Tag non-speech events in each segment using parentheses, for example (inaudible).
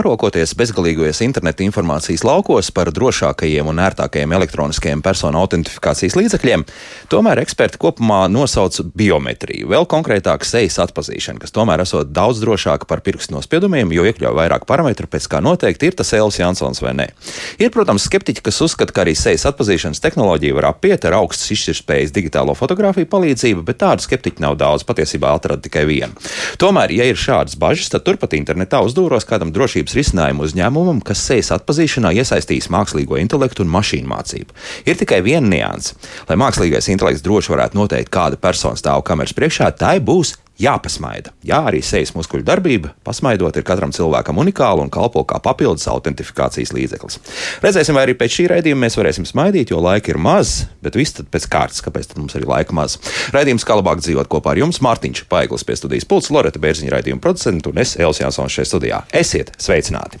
Parokoties bezgalīgajos interneta informācijas laukos par drošākajiem un ērtākajiem elektroniskajiem personu autentifikācijas līdzekļiem, tomēr eksperti kopumā nosauc biometriju, vēl konkrētāk sejas atpazīšanu, kas tomēr esot daudz drošāka par pirkstu nospiedumiem, jo iekļauj vairāk parametru, pēc kā noteikti ir tas Elvis Jansons vai nē. Ir, protams, skeptiķi, kas uzskata, ka arī sejas atpazīšanas tehnoloģija var apiet ar augstas izšķirtspējas digitālo fotografiju palīdzību, bet tādu skeptiķu nav daudz, patiesībā atrada tikai vienu. Tomēr, ja ir šādas bažas, tad turpat internetā uzdūros kādam drošības drošības risinājumu uzņēmumam, kas sejas atpazīšanā iesaistīs mākslīgo intelektu un mašīnu mācību. Ir tikai viena nianse. Lai mākslīgais intelekts droši varētu noteikt, kāda persona stāv kameras priekšā, tai būs jāpasmaida. Jā, arī sejas muskuļu darbība, pasmaidot, ir katram cilvēkam unikāla un kalpo kā papildus autentifikācijas līdzeklis. Redzēsim, vai arī pēc šī raidījuma mēs varēsim smaidīt, jo laika ir maz, bet viss tad pēc kārtas, kāpēc mums arī laika maz. Raidījums kā labāk dzīvot kopā ar jums, Mārtiņš Paiglis pie studijas pults, Loreta Bērziņa raidījuma producenta un es, Elsijas Jansons, šeit studijā. Esiet sveicināti!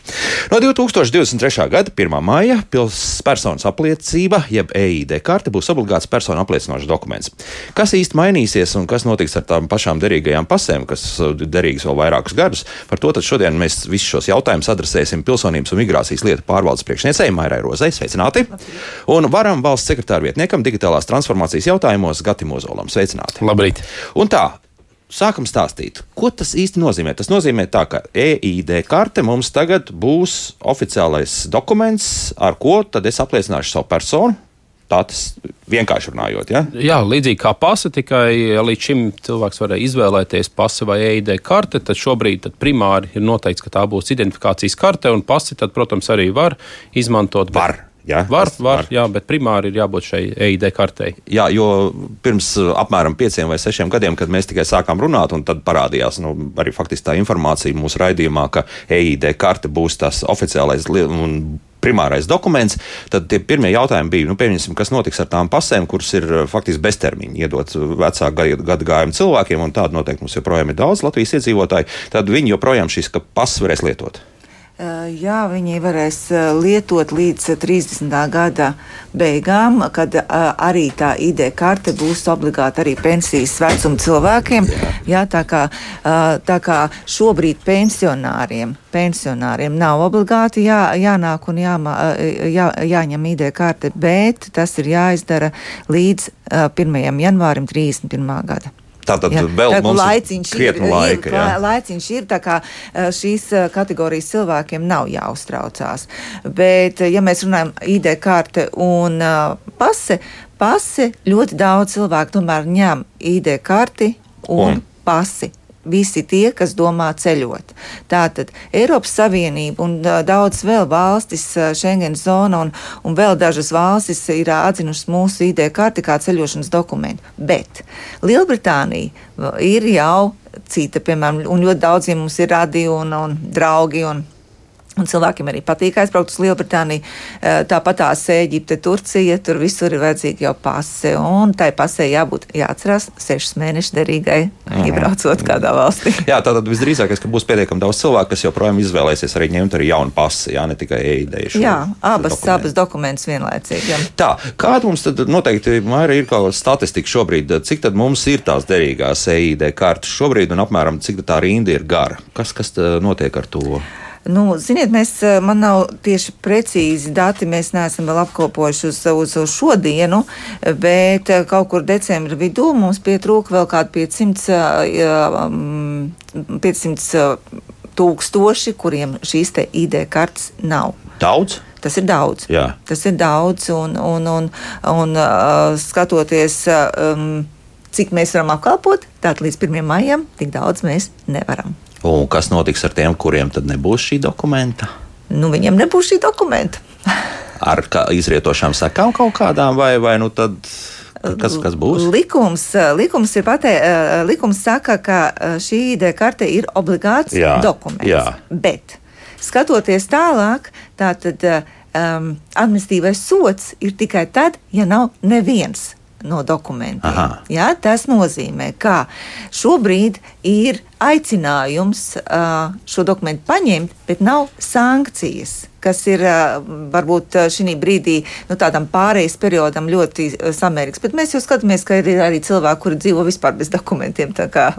No 2023. gada 1. maija pilspersonas apliecība, jeb EID karte, būs obligāts personu apliecinošs dokuments. Kas īsti mainīsies un kas notiks ar tām pašām derīgajām? Kopīgajām pasēm, kas uh, derīgas vēl vairākus gadus. Par to šodien mēs visus šos jautājumus adresēsim pilsonības un migrācijas lietu pārvaldes priekšniecei Mairai Rozai. Sveicināti! Un varam valsts sekretāra vietniekam digitālās transformācijas jautājumos Gatim Ozolam. Sveicināti! Labrīt! Un tā, sākam stāstīt, ko tas īsti nozīmē. Tas nozīmē, tā, ka EID karte mums tagad būs oficiālais dokuments, ar ko tad es apliecināšu savu personu, Tā tas vienkārši runājot. Ja? Jā, līdzīgi kā pasa, tikai līdz šim cilvēks varēja izvēlēties pasi vai EID karte. Tad šobrīd tad primāri ir noteikts, ka tā būs identifikācijas karte, un pasi, tad, protams, arī var izmantot. Var. Ja, var, var, var, jā, bet primāri ir jābūt šai EID kartei. Jā, jo pirms uh, apmēram pieciem vai sešiem gadiem, kad mēs tikai sākām runāt, un tad parādījās nu, arī faktiski tā informācija mūsu raidījumā, ka EID karte būs tas oficiālais un primārais dokuments, tad tie pirmie jautājumi bija, nu, pieņemsim, kas notiks ar tām pasēm, kuras ir uh, faktiski beztermiņa iedot vecāku gadu gājumu cilvēkiem, un tādu noteikti mums joprojām ir daudz Latvijas iedzīvotāji, tad viņi joprojām šīs pasas varēs lietot. Jā, viņi varēs lietot līdz 30. gada beigām, kad arī tā ID karte būs obligāta arī pensijas vecuma cilvēkiem. Jā. Jā, tā, kā, tā kā šobrīd pensionāriem, pensionāriem nav obligāti jā, jānāk un jāmā, jā, jāņem ID karte, bet tas ir jāizdara līdz 1. janvārim 31. gada. Tātad jā, vēl tā, mums laiciņš ir krietni laika. Jā. Laiciņš ir tā kā šīs kategorijas cilvēkiem nav jāuztraucās. Bet, ja mēs runājam ID karte un pase, pase ļoti daudz cilvēku tomēr ņem ID karti un, un? pasi visi tie, kas domā ceļot. Tātad Eiropas Savienība un daudz vēl valstis, Schengen zona un, un vēl dažas valstis ir atzinušas mūsu ID karti kā ceļošanas dokumentu. Bet Lielbritānija ir jau cita, piemēram, un ļoti daudziem mums ir radi un, un draugi. Un, Un cilvēkiem arī patīk aizbraukt uz Lielbritāniju. Eh, tāpat tās Eģipte, Turcija, tur visur ir vajadzīga jau pase. Un tai pasē jābūt, jāatcerās, sešas mēnešus derīgai, mm. iebraucot kādā valstī. Jā, tātad visdrīzākais, ka būs pietiekami daudz cilvēku, kas joprojām izvēlēsies arī ņemt arī jaunu pasi, jā, ne tikai e-ideju. Jā, abas, dokumentu. abas dokumentus vienlaicīgi. Jā. Tā, kāda mums tad noteikti, Maira, ir kaut kāda statistika šobrīd, cik tad mums ir tās derīgās e-ID kartes šobrīd un apmēram cik tā rinda ir gara? Kas, kas notiek ar to? Nu, ziniet, mēs, eh, man nav tieši precīzi dati, mēs neesam vēl apkopojuši uz, uz, uz šodienu, bet eh, kaut kur decembra vidū mums pietrūka vēl kādi 500, 500 tūkstoši, kuriem šīs te ID kartes nav. Daudz? Tas ir daudz. Jā. Tas ir daudz, un, un, un, un uh, skatoties, um, cik mēs varam apkalpot, tātad līdz 1. maijam, tik daudz mēs nevaram. Un kas notiks ar tiem, kuriem tad nebūs šī dokumenta? Nu, viņiem nebūs šī dokumenta. ar izrietošām sekām kaut kādām, vai, vai nu tad. Kas, kas būs? Likums, likums, ir patē, likums saka, ka šī ID karte ir obligāts jā, dokuments. Jā. Bet, skatoties tālāk, tātad um, administratīvais sots ir tikai tad, ja nav neviens no dokumentiem. Ja, tas nozīmē, ka šobrīd ir aicinājums uh, šo dokumentu paņemt, bet nav sankcijas. Kas ir varbūt šī brīdī nu, tādam pārejas periodam ļoti samērīgs. Bet mēs jau skatāmies, ka ir arī cilvēki, kuri dzīvo vispār bez dokumentiem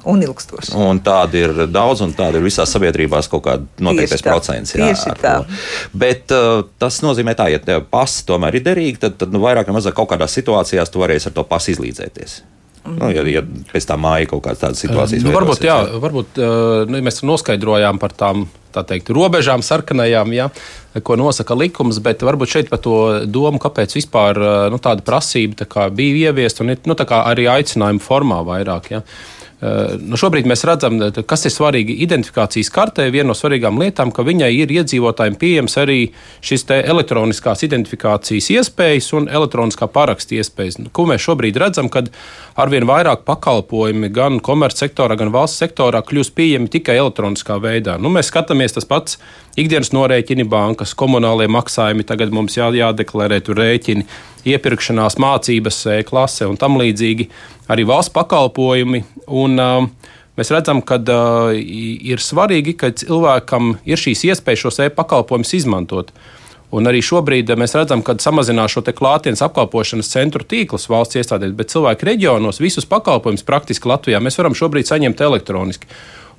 un ilgstoši. Un tādi ir daudz, un tādi ir visās sabiedrībās kaut kāda noteiktais procents. Jā, tā. Bet uh, tas nozīmē tā, ja tev pasi tomēr ir derīgi, tad, tad nu, vairāk vai mazāk kaut kādās situācijās tu varēsi ar to pasu izlīdzēties. Nu, ja, ja pēc tam māja kaut kādas tādas situācijas. Nu, varbūt, jā, varbūt nu, mēs noskaidrojām par tām teikt, robežām, sarkanajām, ja, ko nosaka likums, bet varbūt šeit par to domu, kāpēc vispār nu, tāda prasība tā bija ieviesta un nu, arī aicinājuma formā vairāk. Ja. Eh, nu šobrīd mēs redzam, eh, kas ir svarīgi identifikācijas kartē. Viena no svarīgākām lietām, ka viņai ir iedzīvotājiem pieejams arī šis elektroniskās identifikācijas iespējas un elektroniskā paraksta iespējas. Nu, ko mēs šobrīd redzam, kad arvien vairāk pakalpojumi gan komercsektorā, gan valsts sektorā kļūst pieejami tikai elektroniskā veidā. Nu, mēs skatāmies tas pats ikdienas norēķini, bankas, komunālie maksājumi, tagad mums jā, jādeklarē tur rēķini, iepirkšanās, mācības, klase un tam līdzīgi arī valsts pakalpojumi. Un, uh, Mēs redzam, ka uh, ir svarīgi, ka cilvēkam ir šīs iespējas šos e-pakalpojumus izmantot. Un arī šobrīd mēs redzam, ka samazinās šo klātienes apkalpošanas centru tīklus valsts iestādēs, bet cilvēki reģionos visus pakalpojumus praktiski Latvijā mēs varam šobrīd saņemt elektroniski.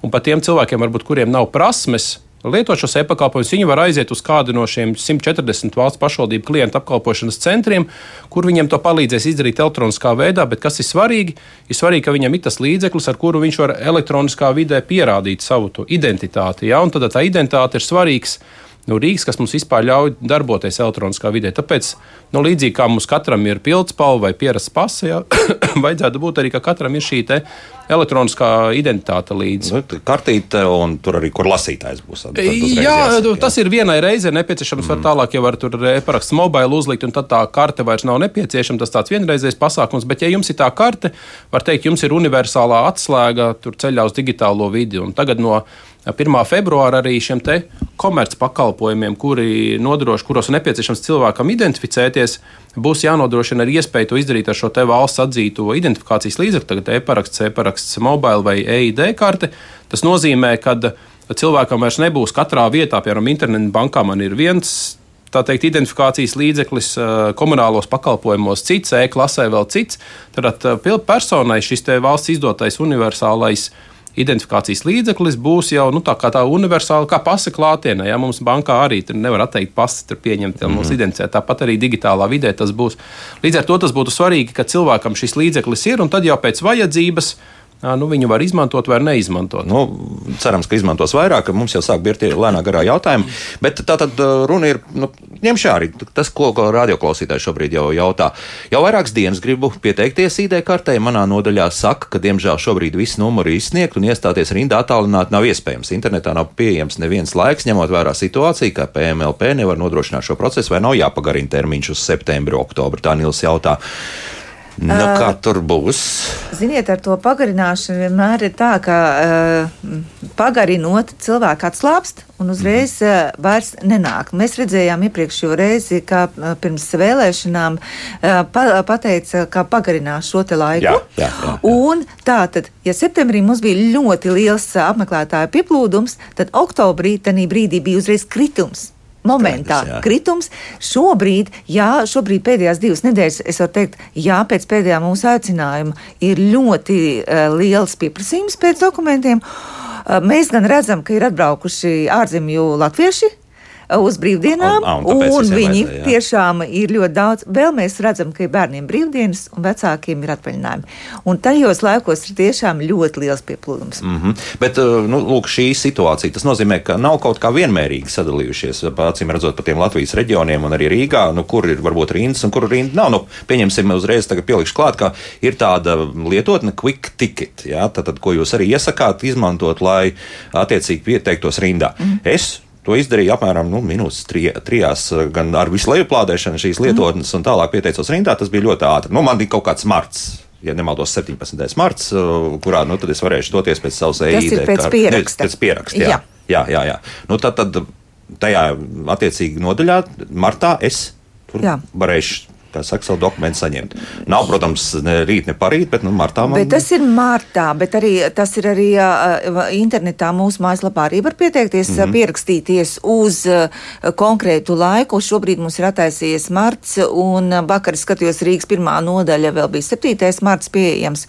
Un pat tiem cilvēkiem, varbūt, kuriem nav prasmes lietot šos e-pakalpojumus, viņi var aiziet uz kādu no šiem 140 valsts pašvaldību klientu apkalpošanas centriem, kur viņiem to palīdzēs izdarīt elektroniskā veidā. Bet kas ir svarīgi? Ir svarīgi, ka viņam ir tas līdzeklis, ar kuru viņš var elektroniskā vidē pierādīt savu identitāti. Ja? Un tad tā identitāte ir svarīga nu, rīks, kas mums vispār ļauj darboties elektroniskā vidē. Tāpēc, nu, līdzīgi kā mums katram ir pildspalva vai pierasts pasa, jā, (coughs) vajadzētu būt arī, ka katram ir šī elektroniskā identitāte līdzi. Nu, kartīte un tur arī, kur lasītājs būs. Jā, jāsaka, jā, tas ir vienai reizei nepieciešams. Mm. Tālāk jau var tur e-paraksts mobile uzlikt, un tad tā karte vairs nav nepieciešama. Tas tāds vienreizējs pasākums, bet ja jums ir tā karte, var teikt, jums ir universālā atslēga tur ceļā uz digitālo vidi. Un tagad no 1. februāra arī šiem komercpakalpojumiem, kuri nodrošina, kuros ir nepieciešams cilvēkam identificēties, būs jānodrošina arī iespēja to izdarīt ar šo valsts atzīto identifikācijas līdzekli, tagad e-paraksts, e-paraksts, mobile vai EID karte. Tas nozīmē, ka cilvēkam vairs nebūs katrā vietā, piemēram, internetu bankā man ir viens tā teikt, identifikācijas līdzeklis komunālos pakalpojumos, cits, e-klasē vēl cits. Tad personai šis valsts izdotais universālais identifikācijas līdzeklis būs jau nu, tā tā universāla, kā pasa klātienē. Ja? Mums bankā arī nevar atteikt pasi, tur pieņemt, ja mm -hmm. mums identificēt. Tāpat arī digitālā vidē tas būs. Līdz ar to tas būtu svarīgi, ka cilvēkam šis līdzeklis ir un tad jau pēc vajadzības nu, viņu var izmantot vai neizmantot. Nu, cerams, ka izmantos vairāk, ka mums jau sāk birti lēnā garā jautājumi. Bet tā tad runa ir, nu, ņemšu arī tas, ko, radioklausītājs šobrīd jau jautā. Jau vairākas dienas gribu pieteikties ID kartē. Manā nodaļā saka, ka diemžēl šobrīd visi numuri ir izsniegti un iestāties rindā attālināti nav iespējams. Internetā nav pieejams neviens laiks, ņemot vērā situāciju, ka PMLP nevar nodrošināt šo procesu vai nav jāpagarina termiņš uz septembru, oktobru. Tā Nils jautā. Nu, kā tur būs? Ziniet, ar to pagarināšanu vienmēr ir tā, ka uh, pagarinot, cilvēks atslābst un uzreiz uh, vairs nenāk. Mēs redzējām iepriekšējo reizi, ka uh, pirms vēlēšanām uh, pa, pateica, ka pagarinās šo te laiku. Jā, jā, jā, jā. Un tā tad, ja septembrī mums bija ļoti liels apmeklētāju pieplūdums, tad oktobrī, tajā brīdī bija uzreiz kritums momentā Skaidrs, jā. kritums. Šobrīd, jā, šobrīd pēdējās divas nedēļas, es varu teikt, jā, pēc pēdējā mūsu aicinājuma ir ļoti uh, liels pieprasījums pēc dokumentiem. Uh, mēs gan redzam, ka ir atbraukuši ārzemju latvieši, uz brīvdienām, un, un, un viņi vajadzēja, tiešām ir ļoti daudz. Vēl mēs redzam, ka ir bērniem brīvdienas un vecākiem ir atvaļinājumi. Un tajos laikos ir tiešām ļoti liels pieplūdums. Mm -hmm. Bet, uh, nu, lūk, šī situācija, tas nozīmē, ka nav kaut kā vienmērīgi sadalījušies, acīm redzot, pa tiem Latvijas reģioniem un arī Rīgā, nu, kur ir varbūt rindas un kur rinda nav. Nu, pieņemsim, uzreiz pielikšu klāt, ka ir tāda lietotne quick ticket, jā, tad, tad, ko jūs arī iesakāt izmantot, lai attiecīgi pieteiktos rindā. Mm -hmm. Es To izdarīja apmēram nu, minūtes tri, trijās, gan ar visu lejuplādēšanu šīs lietotnes, mm. un tālāk pieteicos rindā. Tas bija ļoti ātri. Nu, man bija kaut kāds marts. Ja nemaldos, 17. marts, kurā nu, es varēšu doties pēc savas EID. Pēc pieraksta. Ne, pēc pieraksta jā. Jā. jā, jā, jā. Nu, tad, tad tajā attiecīgi nodaļā martā es tur jā. varēšu kā saka, savu dokumentu saņemt. Nav, protams, ne rīt, ne parīt, bet nu, martā man. Bet tas ir martā, bet arī tas ir arī uh, internetā mūsu mājaslapā arī var pieteikties, mm -hmm. pierakstīties uz uh, konkrētu laiku. Šobrīd mums ir attaisījies marts, un vakar skatījos Rīgas pirmā nodaļa, vēl bija 7. marts pieejams,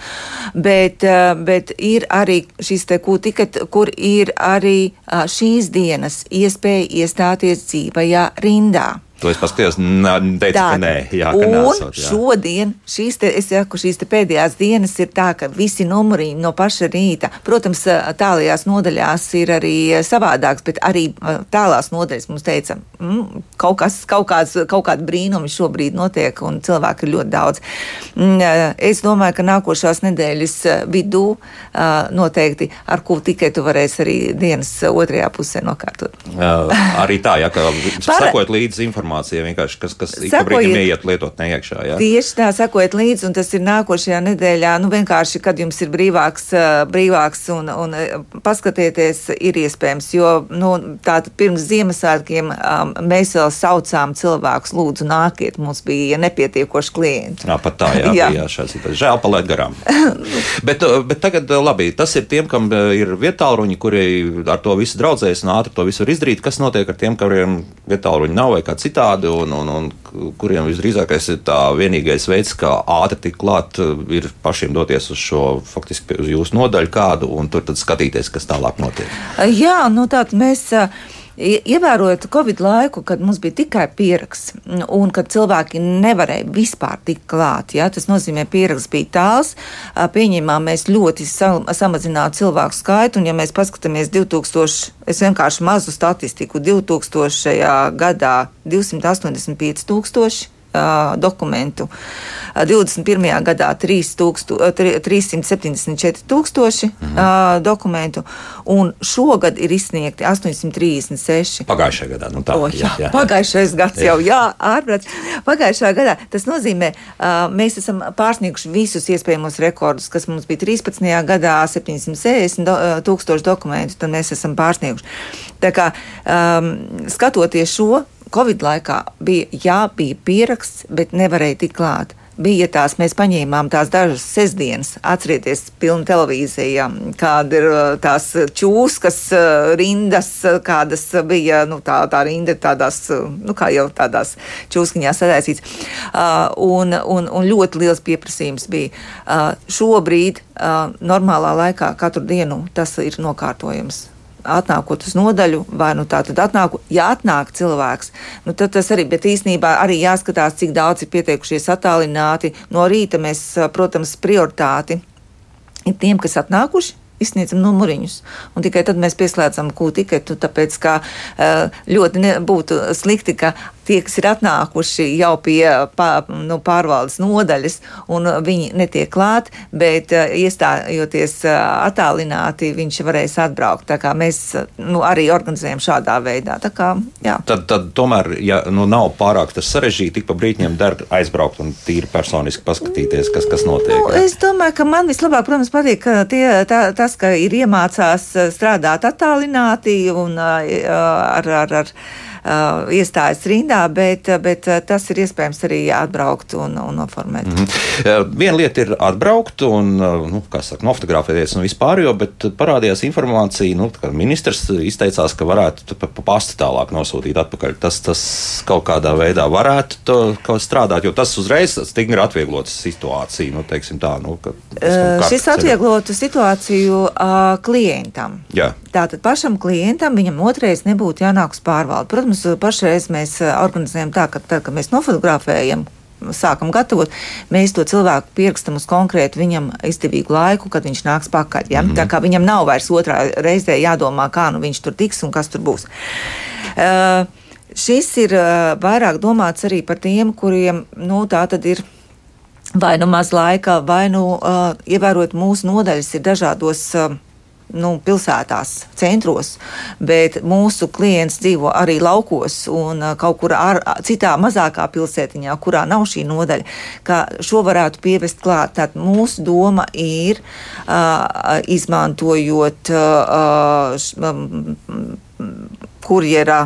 bet, uh, bet ir arī šis te kūtiket, kur ir arī uh, šīs dienas iespēja iestāties dzīvajā rindā. To es paskatījos, teicu, tā, ka nē, jā, ka nesot, jā. šodien šīs, te, saku, šīs te pēdējās dienas ir tā, ka visi numuri no paša rīta, protams, tālajās nodaļās ir arī savādāks, bet arī tālās nodaļas mums teica, mm, kaut, kas, kaut, kāds, kaut kādi brīnumi šobrīd notiek un cilvēku ir ļoti daudz. Mm, es domāju, ka nākošās nedēļas vidū noteikti ar ko tikai tu varēsi arī dienas otrajā pusē nokārtot. Arī tā, ja, ka sakot līdzi informācijai informācija kas, kas ik pa brīdim ieiet lietotnē iekšā. Jā. Tieši tā, sakojiet līdzi, un tas ir nākošajā nedēļā, nu vienkārši, kad jums ir brīvāks, brīvāks un, un paskatieties, ir iespējams, jo, nu, tātad pirms Ziemassvētkiem um, mēs vēl saucām cilvēkus, lūdzu, nākiet, mums bija nepietiekoši klienti. Jā, pat tā, jā, (laughs) jā. bija šāds situācija. Žēl palaid garām. (laughs) bet, bet tagad, labi, tas ir tiem, kam ir vietāluņi, kuri ar to visu draudzējas un ātri to visu var izdarīt. Kas notiek ar tiem, kuriem vietāluņi nav vai kā citādi? Citādi, un, un, un kuriem visdrīzākais ir tā vienīgais veids, kā ātri tikt klāt, ir pašiem doties uz šo faktiski uz jūsu nodaļu kādu un tur skatīties, kas tālāk notiek. Jā, nu tātad mēs. Ievērojot Covid laiku, kad mums bija tikai pieraksts un kad cilvēki nevarēja vispār tikt klāt, ja, tas nozīmē, pieraksts bija tāls, pieņēmām mēs ļoti samazinātu cilvēku skaitu, un ja mēs paskatāmies 2000, es vienkārši mazu statistiku, 2000. gadā 285 tūkstoši uh, dokumentu. Uh, 21. gadā 3000, 374 tūkstoši mhm. uh, dokumentu, un šogad ir izsniegti 836. Pagājušajā gadā, nu tā. O, jā, jā, jā. Pagājušais gads jau, jā, ārprāts. Pagājušajā gadā tas nozīmē, uh, mēs esam pārsnieguši visus iespējamos rekordus, kas mums bija 13. gadā 760 do, tūkstoši dokumentu, tad mēs esam pārsnieguši. Tā kā um, skatoties šo Covid laikā bija, jā, bija pieraksts, bet nevarēja tik klāt bija tās, mēs paņēmām tās dažas sestdienas, atcerieties, pilna televīzija, kāda ir uh, tās čūskas uh, rindas, uh, kādas bija, nu, tā, tā rinda tādās, nu, kā jau tādās čūskiņās sadaisīts. Uh, un, un, un ļoti liels pieprasījums bija. Uh, šobrīd, uh, normālā laikā, katru dienu tas ir nokārtojams atnākot uz nodaļu, vai nu tā tad atnāk, ja atnāk cilvēks, nu tad tas arī, bet īsnībā arī jāskatās, cik daudz ir pieteikušies attālināti. No rīta mēs, protams, prioritāti ir tiem, kas atnākuši, izsniedzam numuriņus. Un tikai tad mēs pieslēdzam kūtiketu, tāpēc ka ļoti būtu slikti, ka tie, kas ir atnākuši jau pie pār, nu, pārvaldes nodaļas, un viņi netiek klāt, bet uh, iestājoties uh, attālināti, viņš varēs atbraukt. Tā kā mēs nu, arī organizējam šādā veidā. Kā, jā. tad, tad tomēr, ja nu, nav pārāk sarežģīti, tik pa brīķiem der aizbraukt un tīri personiski paskatīties, kas, kas notiek. Nu, es domāju, ka man vislabāk, protams, patīk ka tie, tā, tas, ka ir iemācās strādāt attālināti un ar, ar, ar uh, iestājas rindā, bet, bet uh, tas ir iespējams arī atbraukt un, un noformēt. Mm -hmm. Viena lieta ir atbraukt un, uh, nu, kā saka, nofotografēties un vispār, jo, bet parādījās informācija, nu, ka ministrs izteicās, ka varētu pa, pa pastu tālāk nosūtīt atpakaļ. Tas, tas kaut kādā veidā varētu to, strādāt, jo tas uzreiz stingri atvieglotu situāciju, nu, teiksim tā. Nu, ka, uh, šis atvieglotu situāciju uh, klientam. Jā. Tātad pašam klientam viņam otrais nebūtu jānāk uz pārvaldi. Protams, Protams, pašreiz mēs eh, organizējam tā, ka tad, kad mēs nofotografējam, sākam gatavot, mēs to cilvēku pierakstam uz konkrētu viņam izdevīgu laiku, kad viņš nāks pakaļ. Ja? Mm -hmm. Tā kā viņam nav vairs otrā reizē jādomā, kā nu viņš tur tiks un kas tur būs. Uh, šis ir uh, vairāk domāts arī par tiem, kuriem nu, tā tad ir vai nu maz laika, vai nu uh, ievērot mūsu nodaļas ir dažādos. Uh, nu, pilsētās, centros, bet mūsu klients dzīvo arī laukos un uh, kaut kur ar, citā mazākā pilsētiņā, kurā nav šī nodaļa, ka šo varētu pievest klāt. Tad mūsu doma ir uh, izmantojot uh, uh, kurjera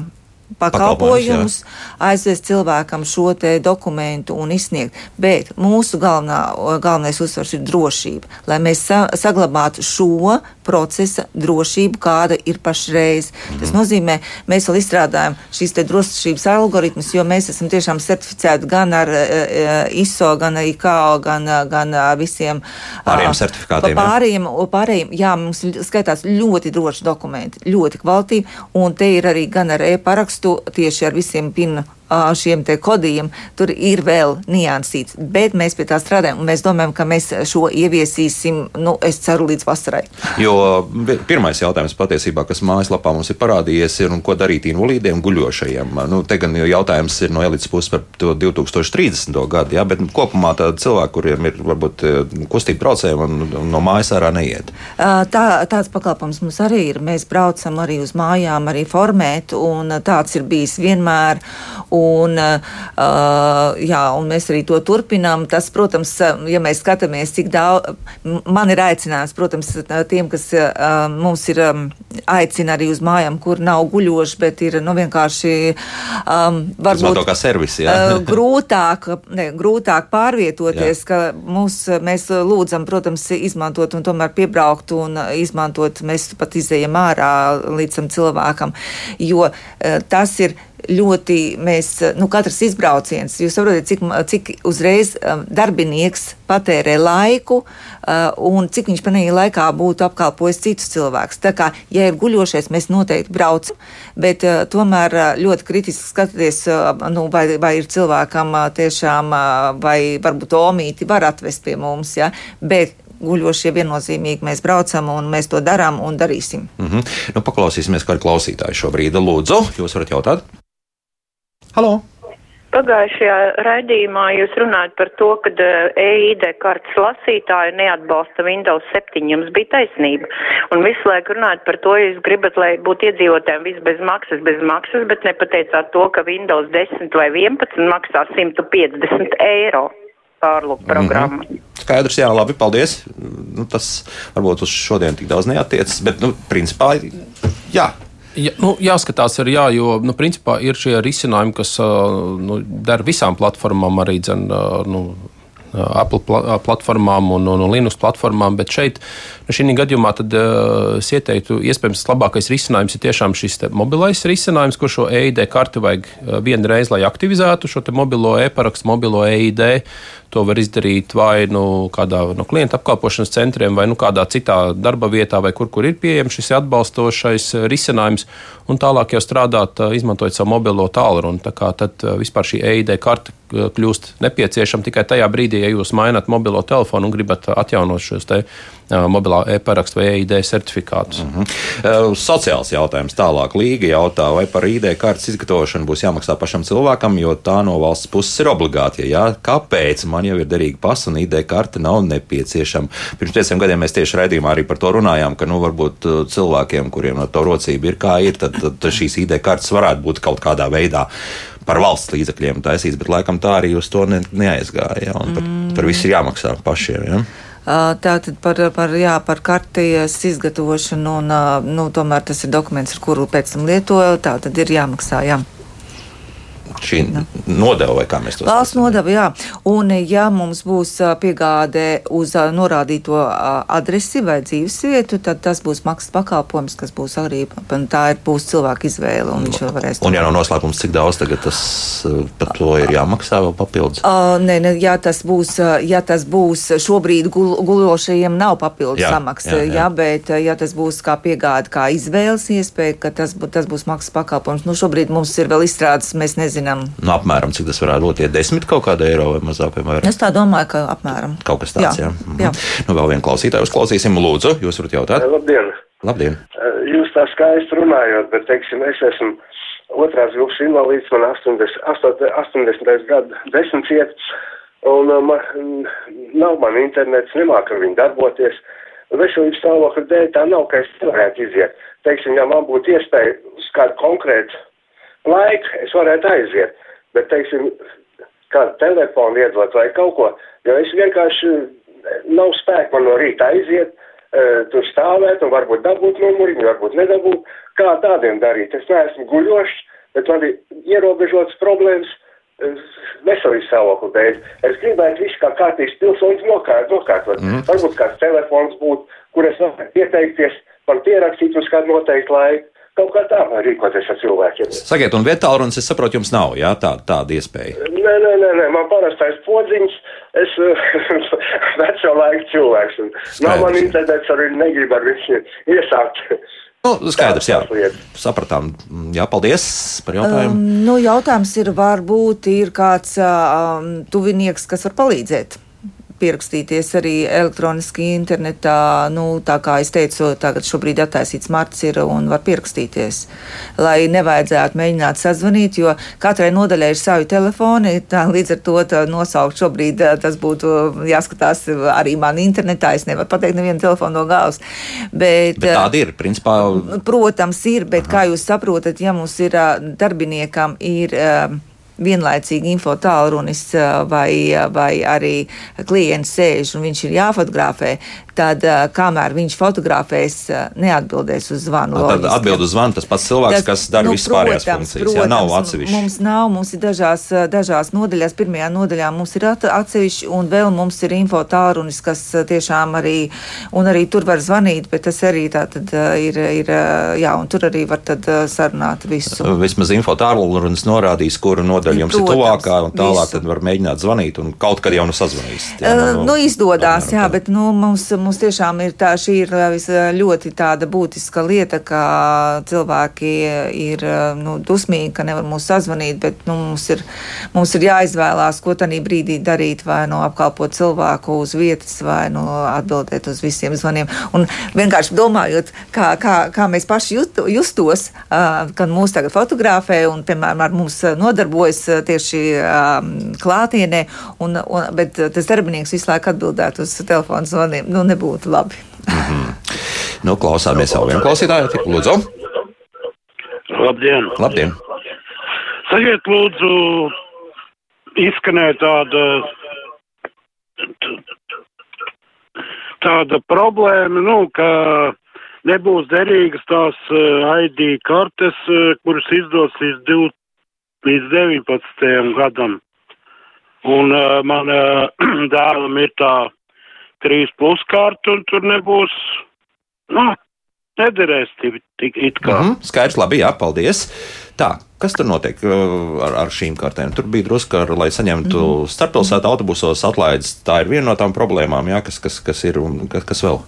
pakalpojumus, aizvest cilvēkam šo dokumentu un izsniegt. Bet mūsu galvenā, galvenais uzsvars ir drošība, lai mēs sa saglabātu šo procesa drošību, kāda ir pašreiz. Mm. Tas nozīmē, mēs vēl izstrādājam šīs drošības algoritmus, jo mēs esam tiešām certificēti gan ar uh, ISO, gan ar IKO, gan, gan ar visiem pārējiem certifikātiem. Pārējiem, pārējiem, jā, mums skaitās ļoti droši dokumenti, ļoti kvalitīvi, un te ir arī gan ar e-parakstu tieši ar visiem PIN šiem te kodiem, tur ir vēl niansīts, bet mēs pie tā strādājam un mēs domājam, ka mēs šo ieviesīsim, nu, es ceru, līdz vasarai. Jo pirmais jautājums patiesībā, kas mājaslapā mums ir parādījies, ir, un ko darīt invalīdiem guļošajiem. Nu, te gan jautājums ir no elites puses par to 2030. gadu, jā, bet kopumā tādi cilvēki, kuriem ir varbūt kustība traucējumi un no mājas ārā neiet. Tā, tāds pakalpojums mums arī ir. Mēs braucam arī uz mājām, arī formēt, un tāds ir bijis vienmēr. Un, uh, jā, un mēs arī to turpinām. Tas, protams, ja mēs skatāmies, cik daudz man ir aicinājums, protams, tiem, kas uh, mums ir aicina arī uz mājām, kur nav guļoši, bet ir nu, vienkārši um, varbūt kā servis, grūtāk, ne, grūtāk pārvietoties, jā. ka mūs, mēs lūdzam, protams, izmantot un tomēr piebraukt un izmantot. Mēs pat izējam ārā līdz tam cilvēkam, jo tas ir ļoti mēs, nu, katrs izbrauciens, jūs saprotat, cik, cik uzreiz um, darbinieks patērē laiku uh, un cik viņš panīgi laikā būtu apkalpojis citus cilvēkus. Tā kā, ja ir guļošais, mēs noteikti braucam, bet uh, tomēr uh, ļoti kritiski skatīties, nu, vai, vai ir cilvēkam tiešām, vai varbūt omīti var atvest pie mums, ja, bet guļošie viennozīmīgi mēs braucam un mēs to darām un darīsim. Mm -hmm. nu, paklausīsimies, kā ir klausītāji šobrīd. Lūdzu, jūs varat jautāt? Halo! Pagājušajā raidījumā jūs runājat par to, ka EID eh, e kartes lasītāji neatbalsta Windows 7. Jums bija taisnība. Un visu laiku runājat par to, jūs gribat, lai būtu iedzīvotājiem viss bez maksas, bez maksas, bet nepateicāt to, ka Windows 10 vai 11 maksā 150 eiro pārlūk mhm. programmu. Mm -hmm. Skaidrs, jā, labi, paldies. Nu, tas varbūt uz šodien tik daudz neatiecas, bet, nu, principā, jā, Ja, nu, jāskatās, arī, jā, jo nu, principā ir šie risinājumi, kas nu, der visām platformām, arī dzen, nu, Apple platformām un, un, un Linux platformām, bet šeit, nu, šī gadījumā, tad, uh, es ieteiktu, iespējams, labākais risinājums ir tiešām šis mobilais risinājums, kur šo EID karti vajag vienu reizi, lai aktivizētu šo mobilo e-parakstu, mobilo EID. To var izdarīt vai nu kādā no klienta apkalpošanas centriem, vai nu kādā citā darba vietā, vai kur, kur ir pieejams šis atbalstošais risinājums, un tālāk jau strādāt, izmantojot savu mobilo tālruni. Tā kā tad vispār šī EID karte kļūst nepieciešama tikai tajā brīdī, ja jūs mainat mobilo telefonu un gribat atjaunot šos te mobilā e-parakstu vai EID certifikātus. Mm -hmm. Sociāls jautājums tālāk. Līga jautā, vai par ID kartes izgatavošanu būs jāmaksā pašam cilvēkam, jo tā no valsts puses ir obligāti. Ja, kāpēc man jau ir derīga pasa un ID karte nav nepieciešama? Pirms pieciem gadiem mēs tieši raidījumā arī par to runājām, ka nu, varbūt cilvēkiem, kuriem no to rocība ir kā ir, tad, tad šīs ID kartes varētu būt kaut kādā veidā par valsts līdzekļiem taisīts, bet laikam tā arī uz to ne, neaizgāja. Ja, par, mm. par visu ir jāmaksā pašiem. Ja. Tātad par, par, jā, par kartes izgatavošanu, un nu, tomēr tas ir dokuments, ar kuru pēc tam lietoju. Tā tad ir jāmaksā. Jā šī nodeva, vai kā mēs to saucam? Valsts nodeva, jā. Un, ja mums būs piegāde uz norādīto adresi vai dzīvesvietu, tad tas būs maksas pakalpojums, kas būs arī, tā ir būs cilvēka izvēle, un viņš varēs. Un, ja nav noslēpums, cik daudz tagad tas par to ir jāmaksā vēl papildus? Uh, nē, ne, ja tas būs, ja tas būs šobrīd gul, gulošajiem nav papildus jā, samaksa, jā, jā. jā, bet ja tas būs kā piegāde, kā izvēles iespēja, ka tas, tas būs maksas pakalpojums, nu šobrīd mums ir vēl izstrādes, mēs nezinām, nezinām. Nu, apmēram cik tas varētu būt? Ja desmit kaut kāda eiro vai mazāk? Vai es tā domāju, ka apmēram. Kaut kas tāds, jā. jā. Mhm. jā. Nu, vēl vienu klausītāju uzklausīsim. Lūdzu, jūs varat jautāt? Labdien! Labdien! Jūs tā skaisti runājot, bet, teiksim, es esmu otrās grupas invalīds, man 80, 80. gadu desmit iet, un man, nav man internets, nemāk ar viņu darboties. Veselības stāvokļa dēļ tā nav, ka es nevarētu iziet. Teiksim, ja man būtu iespēja uz kādu konkrētu laiku es varētu aiziet, bet, teiksim, kādu telefonu iedot vai kaut ko, jo es vienkārši nav spēka man no rīta aiziet, uh, tur stāvēt un varbūt dabūt numuriņu, varbūt nedabūt, kā tādiem darīt. Es neesmu guļošs, bet man ir ierobežotas problēmas veselības stāvokli dēļ. Es gribētu visu kā kārtīgs pilsoņus nokārt, nokārtot. Mm. Varbūt kāds telefons būtu, kur es varētu pieteikties, man pierakstīt uz kādu noteiktu laiku. Kaut kā tā rīkoties ar cilvēkiem. Sakiet, un vietālrunis, es saprotu, jums nav, jā, tā, tāda iespēja. Nē, nē, nē, nē. man parastais podziņš, es (laughs) veco laiku cilvēks, Skaidrs. nav man internets, arī negribu ar viņu iesākt. Nu, skaidrs, jā. Sapratām. Jā, paldies par jautājumu. Um, nu, jautājums ir, varbūt ir kāds um, tuvinieks, kas var palīdzēt pierakstīties arī elektroniski internetā. Nu, tā kā es teicu, tagad šobrīd attaisīts marts ir un var pierakstīties, lai nevajadzētu mēģināt sazvanīt, jo katrai nodaļai ir savi telefoni. Tā, līdz ar to nosaukt šobrīd tas būtu jāskatās arī man internetā. Es nevaru pateikt nevienu telefonu no galvas. Bet, bet tāda ir, principā. Protams, ir, bet Aha. kā jūs saprotat, ja mums ir darbiniekam ir vienlaicīgi info tālrunis vai, vai arī klients sēž un viņš ir jāfotografē, tad kamēr viņš fotografēs, neatbildēs uz zvanu. Tad atbild uz zvanu tas pats cilvēks, tas, kas dara nu, vispārējās funkcijas. Protams, jā, nav atsevišķi. Mums nav, mums ir dažās, dažās nodaļās. Pirmajā nodaļā mums ir atsevišķi un vēl mums ir info tālrunis, kas tiešām arī, un arī tur var zvanīt, bet tas arī tā tad ir, ir jā, un tur arī var tad sarunāt visu. Vismaz info tālrunis norādīs, kuru nodaļu jums Protams, ir tuvākā, un tālāk visu. tad var mēģināt zvanīt, un kaut kad jau nu sazvanīs. Jā, nu, nu, izdodās, jā, bet nu, mums, mums tiešām ir tā, šī ir ļoti tāda būtiska lieta, ka cilvēki ir nu, dusmīgi, ka nevar mūs sazvanīt, bet nu, mums, ir, mums ir jāizvēlās, ko tanī brīdī darīt, vai nu apkalpot cilvēku uz vietas, vai nu atbildēt uz visiem zvaniem. Un vienkārši domājot, kā, kā, kā mēs paši jut, justos, uh, kad mūs tagad fotografē un, piemēram, ar mums nodarbojas tieši klātienē, un, un, bet tas darbinieks visu laiku atbildētu uz telefonu zvaniem. Nu, nebūtu labi. Mm -hmm. nu, klausāmies jau vienu klausītāju, lūdzu. Labdien! Labdien. Sakiet, lūdzu, izskanēja tāda, tāda problēma, nu, ka nebūs derīgas tās eh, ID kartes, eh, kuras izdos līdz, līdz 19. gadam. Un uh, man uh, dēlam ir tā trīs pluskārtu, un tur nebūs, nu, nederēs tik it kā. Mm -hmm, skaidrs, labi, jā, paldies. Tā, kas tur notiek uh, ar, ar šīm kartēm? Tur bija drusku, ar, lai saņemtu mm -hmm. starppilsētu autobusos atlaides. Tā ir viena no tām problēmām, jā, kas, kas, kas ir un kas, kas vēl.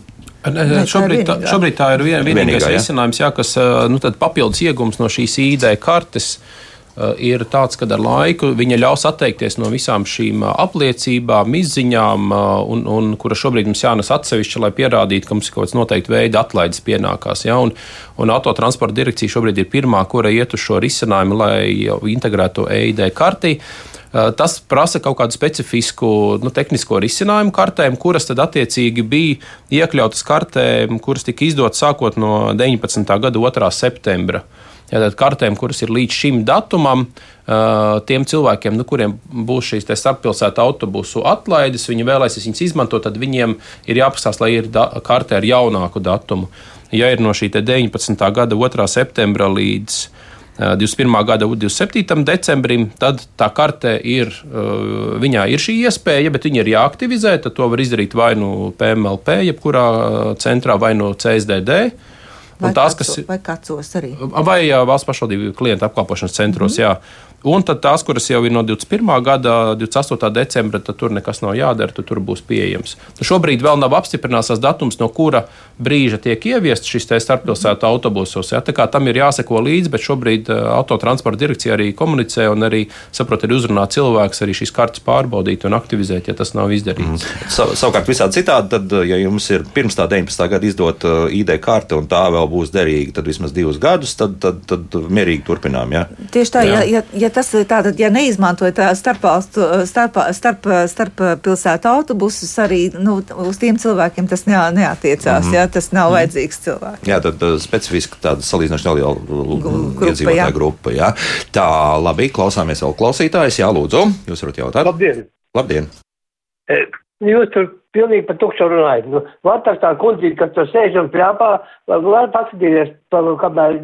Ne, šobrīd, tā, šobrīd tā ir vien, vienīgais Vienīgā, risinājums, jā, kas uh, nu, papildus iegums no šīs ID kartes. Uh, ir tāds, ka ar laiku viņa ļaus atteikties no visām šīm eh, apliecībām, izziņām, eh, un, un kura šobrīd mums jānes atsevišķi, lai pierādītu, ka mums ir kaut kāds noteikti veida atlaides pienākās. Ja? Un, un autotransporta direkcija šobrīd ir pirmā, kura iet uz šo risinājumu, lai integrētu EID kartī. Tas prasa kaut kādu specifisku nu, tehnisko risinājumu kartēm, kuras tad attiecīgi bija iekļautas kartēm, kuras tika izdotas sākot no 19. gada 2. septembra. Tātad kartēm, kuras ir līdz šim datumam, tiem cilvēkiem, nu, kuriem būs šīs starppilsētu autobusu atlaides, viņi vēlēsies viņas izmantot, tad viņiem ir jāpastāsta, lai ir kartē ar jaunāku datumu. Ja ir no šī 19. gada 2. septembra līdz 21. gada 27. decembrim, tad tā karte ir, viņā ir šī iespēja, bet viņa ir jāaktivizē. Tad to var izdarīt vai nu PMLP, jebkurā centrā, vai no CSDD. Vai, tās, kas, vai kacos arī? Vai jā, valsts pašvaldību klientu apkalpošanas centros, mm -hmm. jā. Un tad tās, kuras jau ir no 21. gada, 28. decembra, tad tur nekas nav jādara, tad tur būs pieejams. Nu, šobrīd vēl nav apstiprināts datums, no kura brīža tiek ieviests šis starppilsētu autobusos. Ja? Tā kā tam ir jāseko līdzi, bet šobrīd uh, autotransporta direkcija arī komunicē un arī, saprot, ir uzrunāt cilvēks arī šīs kartes pārbaudīt un aktivizēt, ja tas nav izdarīts. Mm. Sav, savukārt visādi citādi, tad, ja jums ir pirms tā 19. gada izdot uh, ID karte un tā vēl būs derīga, tad vismaz divus gadus, tad, tad, tad mierīgi turpinām. Ja? Tieši tā, ja, ja, ja tas tātad, ja neizmantojat starpvalstu, starp, starp, starp pilsētu autobusus, arī nu, uz tiem cilvēkiem tas ne, neatiecās. Mm -hmm. jā, tas nav mm -hmm. vajadzīgs cilvēks. Jā, tad specifiski tāda salīdzinoši neliela iedzīvotāja grupa. Jā. Tā, labi, klausāmies vēl klausītājs. Jā, lūdzu, jūs varat jautāt. Labdien! Labdien. E, jūs tur pilnīgi par tukšu runājat. Nu, Vatars tā kundzīte, kas tur sēž un pļāpā, var paskatīties, kamēr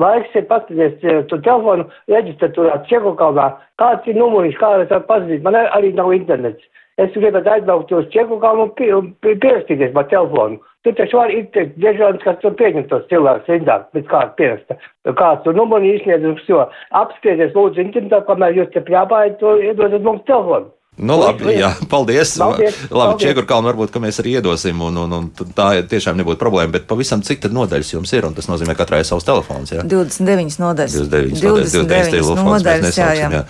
laiks, ir paskatīties to telefonu reģistratūrā Čekokalnā, kāds ir numuriņš, kā es varu pazīt. Man arī nav internets. Es gribētu aizbraukt uz Čekokalnu un pie, pie, pierakstīties pa telefonu. Tur taču var ir diežons, kas tur pieņem tos cilvēkus rindā, pēc kāda pieraksta. Kāds tur numuri izsniedz un šo. Apspriedies lūdzu internetā, kamēr jūs te pļāpājat, to iedodat mums telefonu. Nu, labi, jā, paldies. Paldies, labi, paldies. Čiekurkalnu varbūt, ka mēs arī iedosim, un, un, un tā tiešām nebūtu problēma, bet pavisam cik tad nodaļas jums ir, un tas nozīmē katrai savs telefons, jā? 29 nodaļas. 29 nodaļas, 29 telefons mēs nodaļas, jā, jā. jā.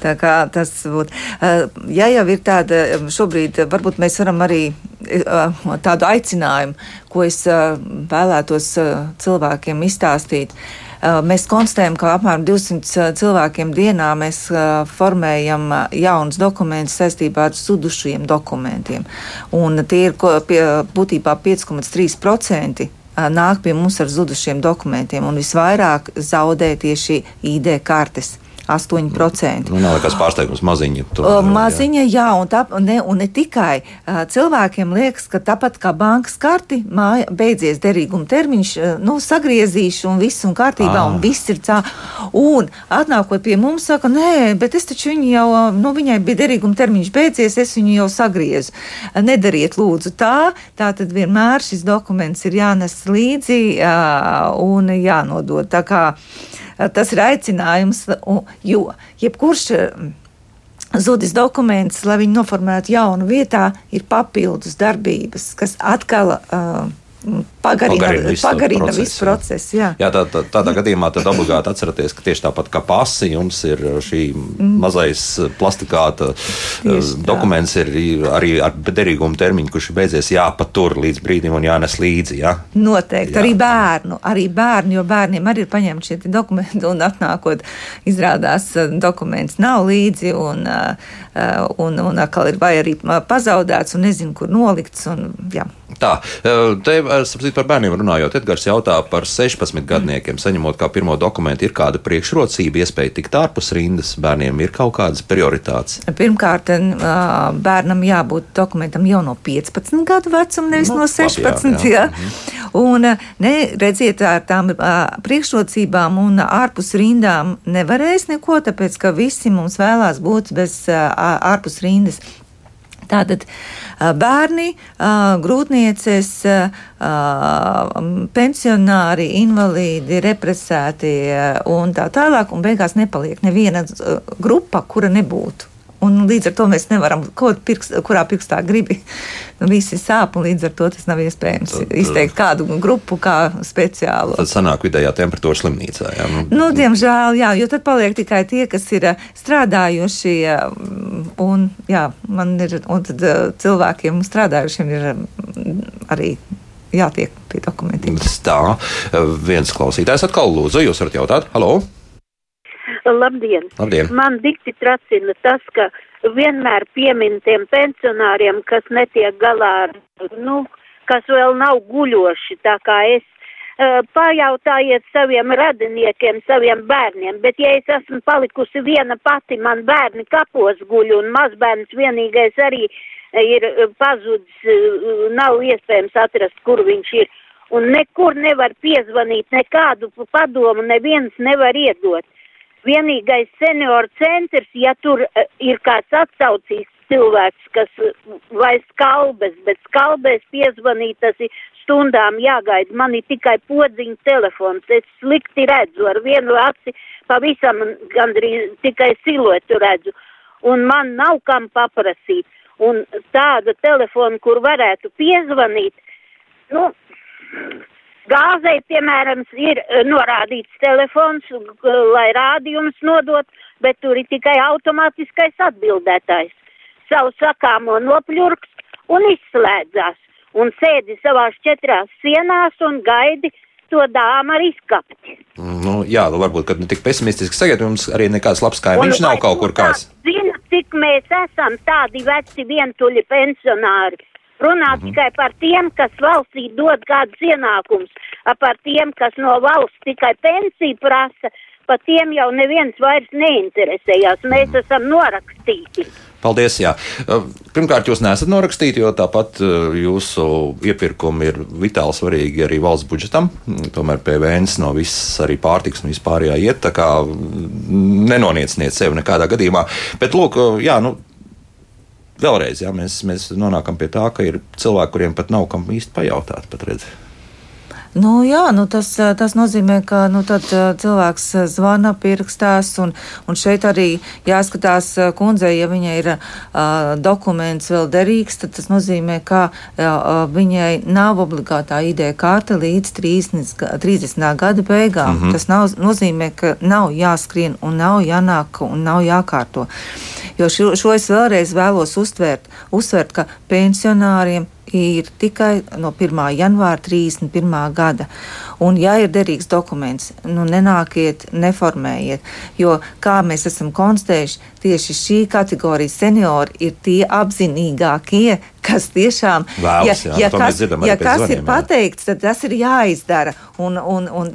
Tā kā tas būtu. Uh, ja jau ir tāda, šobrīd uh, varbūt mēs varam arī uh, tādu aicinājumu, ko es vēlētos cilvēkiem izstāstīt. Uh, Mēs konstatējam, ka apmēram 200 cilvēkiem dienā mēs uh, formējam jaunus dokumentus saistībā ar zudušiem dokumentiem. Un tie ir pie, būtībā 5,3% ā, nāk pie mums ar zudušiem dokumentiem, un visvairāk zaudē tieši ID kartes. 8%. Nu, nav nekas pārsteigums maziņa. tur, O, jā. Maziņa, jā, un, tā, ne, un ne tikai cilvēkiem liekas, ka tāpat kā bankas karti, māja, beidzies derīguma termiņš, nu, sagriezīšu un viss un kārtībā, Ah. un viss ir cā. Un atnākot pie mums, saka, nē, bet es taču viņu jau, nu, viņai bija derīguma termiņš beidzies, es viņu jau sagriezu. Nedariet lūdzu tā, tā tad vienmēr šis dokuments ir jānes līdzi un jānodod. Tā kā tas ir aicinājums, jo jebkurš. ā, Zudis dokuments, lai viņu noformētu jaunu vietā, ir papildus darbības, kas atkal uh, pagarina, Pagarina visu pagarina procesu, visu procesu. Jā. Jā, tā, tā, tādā gadījumā tad obligāti atcerieties, ka tieši tāpat kā pasi, jums ir šī mazais plastikāta Mm. Tieši eh, dokuments, ir arī ar derīgumu termiņu, kurš ir beidzies jāpatur līdz brīdim un jānes līdzi. Jā? Noteikti Jā. arī bērnu, arī bērnu, jo bērniem arī ir paņemti šie dokumenti, un atnākot, izrādās, uh, dokuments nav līdzi, un, uh, un, un atkal ir vai arī pazaudēts, un nezinu, kur nolikts. Un, jā. Tā, eh, te eh, sapratu, par bērniem runājot, Edgars jautā par 16 gadniekiem. Saņemot kā pirmo dokumentu, ir kāda priekšrocība, iespēja tikt ārpus rindas. Bērniem ir kaut kādas prioritātes. Pirmkārt, bērnam jābūt dokumentam jau no 15 gadu vecuma, nevis Nu, no labi, jā, 16. jā. Jā, Un, uh, ne, redziet, ar tām priekšrocībām un ārpus rindām nevarēs neko, tāpēc ka visi mums vēlās būt bez ārpus rindas. Tātad bērni, ā, grūtnieces, ā, pensionāri, invalīdi, represēti un tā tālāk, un beigās nepaliek neviena grupa, kura nebūtu. Un līdz ar to mēs nevaram, ko pirks, kurā pirkstā gribi. Visi sāp, un līdz ar to tas nav iespējams Tad, izteikt kādu grupu kā speciālu. Tad sanāk vidējā temperatūra slimnīcā. Jā, nu, Nu, diemžēl, jā, jo tad paliek tikai tie, kas ir ā, strādājuši. ā, Un, jā, man ir, un tad ā, cilvēkiem strādājušiem ir ā, arī jātiek pie dokumentiem. Tā, viens klausītājs atkal lūdzu, jūs varat jautāt, halo? Labdien! Labdien! Man dikti tracina tas, ka vienmēr piemin tiem pensionāriem, kas netiek galā ar, nu, kas vēl nav guļoši, tā kā es. Uh, pajautājiet saviem radiniekiem, saviem bērniem, bet ja es esmu palikusi viena pati, man bērni kapos guļ un mazbērns vienīgais arī ir pazudis, nav iespējams atrast, kur viņš ir. Un nekur nevar piezvanīt, nekādu padomu neviens nevar iedot. Vienīgais senioru centrs, ja tur uh, ir kāds atsaucīgs cilvēks, kas uh, vai skalbes, bet skalbēs piezvanīt, tas ir stundām jāgaida. Man ir tikai podziņa telefons, es slikti redzu, ar vienu aci pavisam gandrīz tikai siluetu redzu. Un man nav kam paprasīt. Un tādu telefonu, kur varētu piezvanīt, nu, Gāzei, piemēram, ir eh, norādīts telefons, g- lai rādījums nodot, bet tur ir tikai automātiskais atbildētājs. Savu sakāmo nopļurks un izslēdzās. Un sēdi savās četrās sienās un gaidi to dāmu ar izkapti. Nu, jā, nu, varbūt, ka ne tik pesimistiski sagaidu, jums arī nekāds labs kaimiņš nav kaut kur kāds. tā Zini, cik mēs esam tādi veci vientuļi pensionāri. Runā Mhm. tikai par tiem, kas valstī dod kādus ienākumus, par tiem, kas no valsts tikai pensiju prasa. par tiem jau neviens vairs neinteresējās. Mēs Mhm. esam norakstīti. Paldies. Jā. Pirmkārt, jūs neesat norakstīti, jo tāpat jūsu iepirkumi ir vitāli svarīgi arī valsts budžetam. Tomēr PVNs no visas arī pārtiks un vispārējā iet. Tā kā nenonieciniet sevi nekādā gadījumā. Bet, lūk, jā, nu, vēlreiz jā, mēs, mēs nonākam pie tā, ka ir cilvēki, kuriem pat nav kam īsti pajautāt. Pat redz. Nu, jā, nu tas, eh, tas nozīmē, ka nu, tad, eh, cilvēks eh, zvana, pierakstās, un, un šeit arī jāskatās kundzei, ja viņai ir uh, dokuments vēl derīgs, tad tas nozīmē, ka uh, viņai nav obligātā ID karte līdz 30, ga- 30. gada beigām. Mm -hmm. Tas nav, nozīmē, ka nav jāskrien un nav jānāk un nav jākārto. Jo šo, šo es vēlreiz vēlos uztvērt, uzsvērt, ka pensionāriem ir tikai no 1. janvāra 31. gada. Un, ja ir derīgs dokuments, nu nenākiet, neformējiet, jo, kā mēs esam konstatējuši, tieši šī kategorija seniori ir tie apzinīgākie, kas tiešām, Vēlas, jā, ja, ja to mēs kas, ja kas ir jā. pateikts, tad tas ir jāizdara. Un, un, un,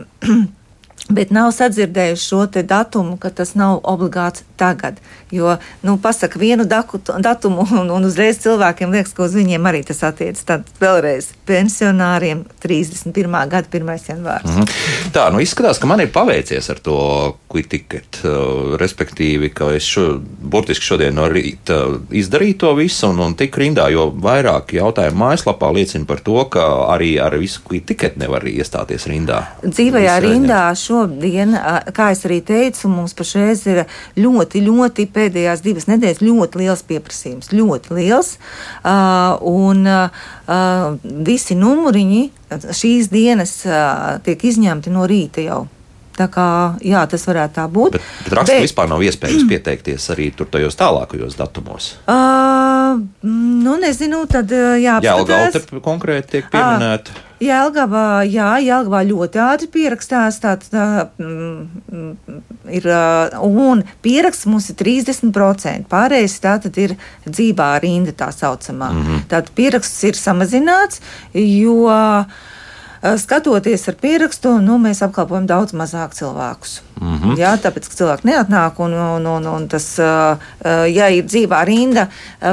Bet nav sadzirdējuši šo datumu, ka tas nav obligāts tagad. Jo, nu, pasaka vienu daku, datumu, un, un uzreiz cilvēkiem liekas, ka uz viņiem arī tas attiecas. Tad vēlreiz pensionāriem 31. gada 1. janvārs. Mm. Tā, nu izskatās, ka man ir paveicies ar to ticket. Uh, respektīvi, ka es šo, burtiski šodien no rīta izdarīju to visu un, un tik rindā, jo vairāk jautājumu mājaslapā liecina par to, ka arī ar visu ticket nevar iestāties rindā. Dzīvajā rindā šodien, kā es arī teicu, mums pašreiz ir ļoti, ļoti pēdējās divas nedēļas ļoti liels pieprasījums. Ļoti liels. Uh, un uh, visi numuriņi šīs dienas uh, tiek izņemti no rīta jau. Tā kā jā, tas varētu tā būt. Bet, bet rakstā vispār nav iespējams (clears throat) pieteikties arī tur tajos tālākajos datumos. Uh, nu, nezinu, tad uh, Jā, jāapskatās. Algauta konkrēti tiek pieminēta. Jēlgavā, jā, Jēlgavā ļoti ātri pierakstās. Tā, tā, mm, ir, un pieraksts mums ir 30%. Pārējais tā tad ir dzīvā rinda, tā saucamā. Mm -hmm. Tātad pieraksts ir samazināts, jo ā, skatoties ar pierakstu, nu, mēs apkalpojam daudz mazāk cilvēkus. Mm -hmm. Jā, tāpēc, ka cilvēki neatnāk, un, un, un, un tas, ā, ā, ja ir dzīvā rinda,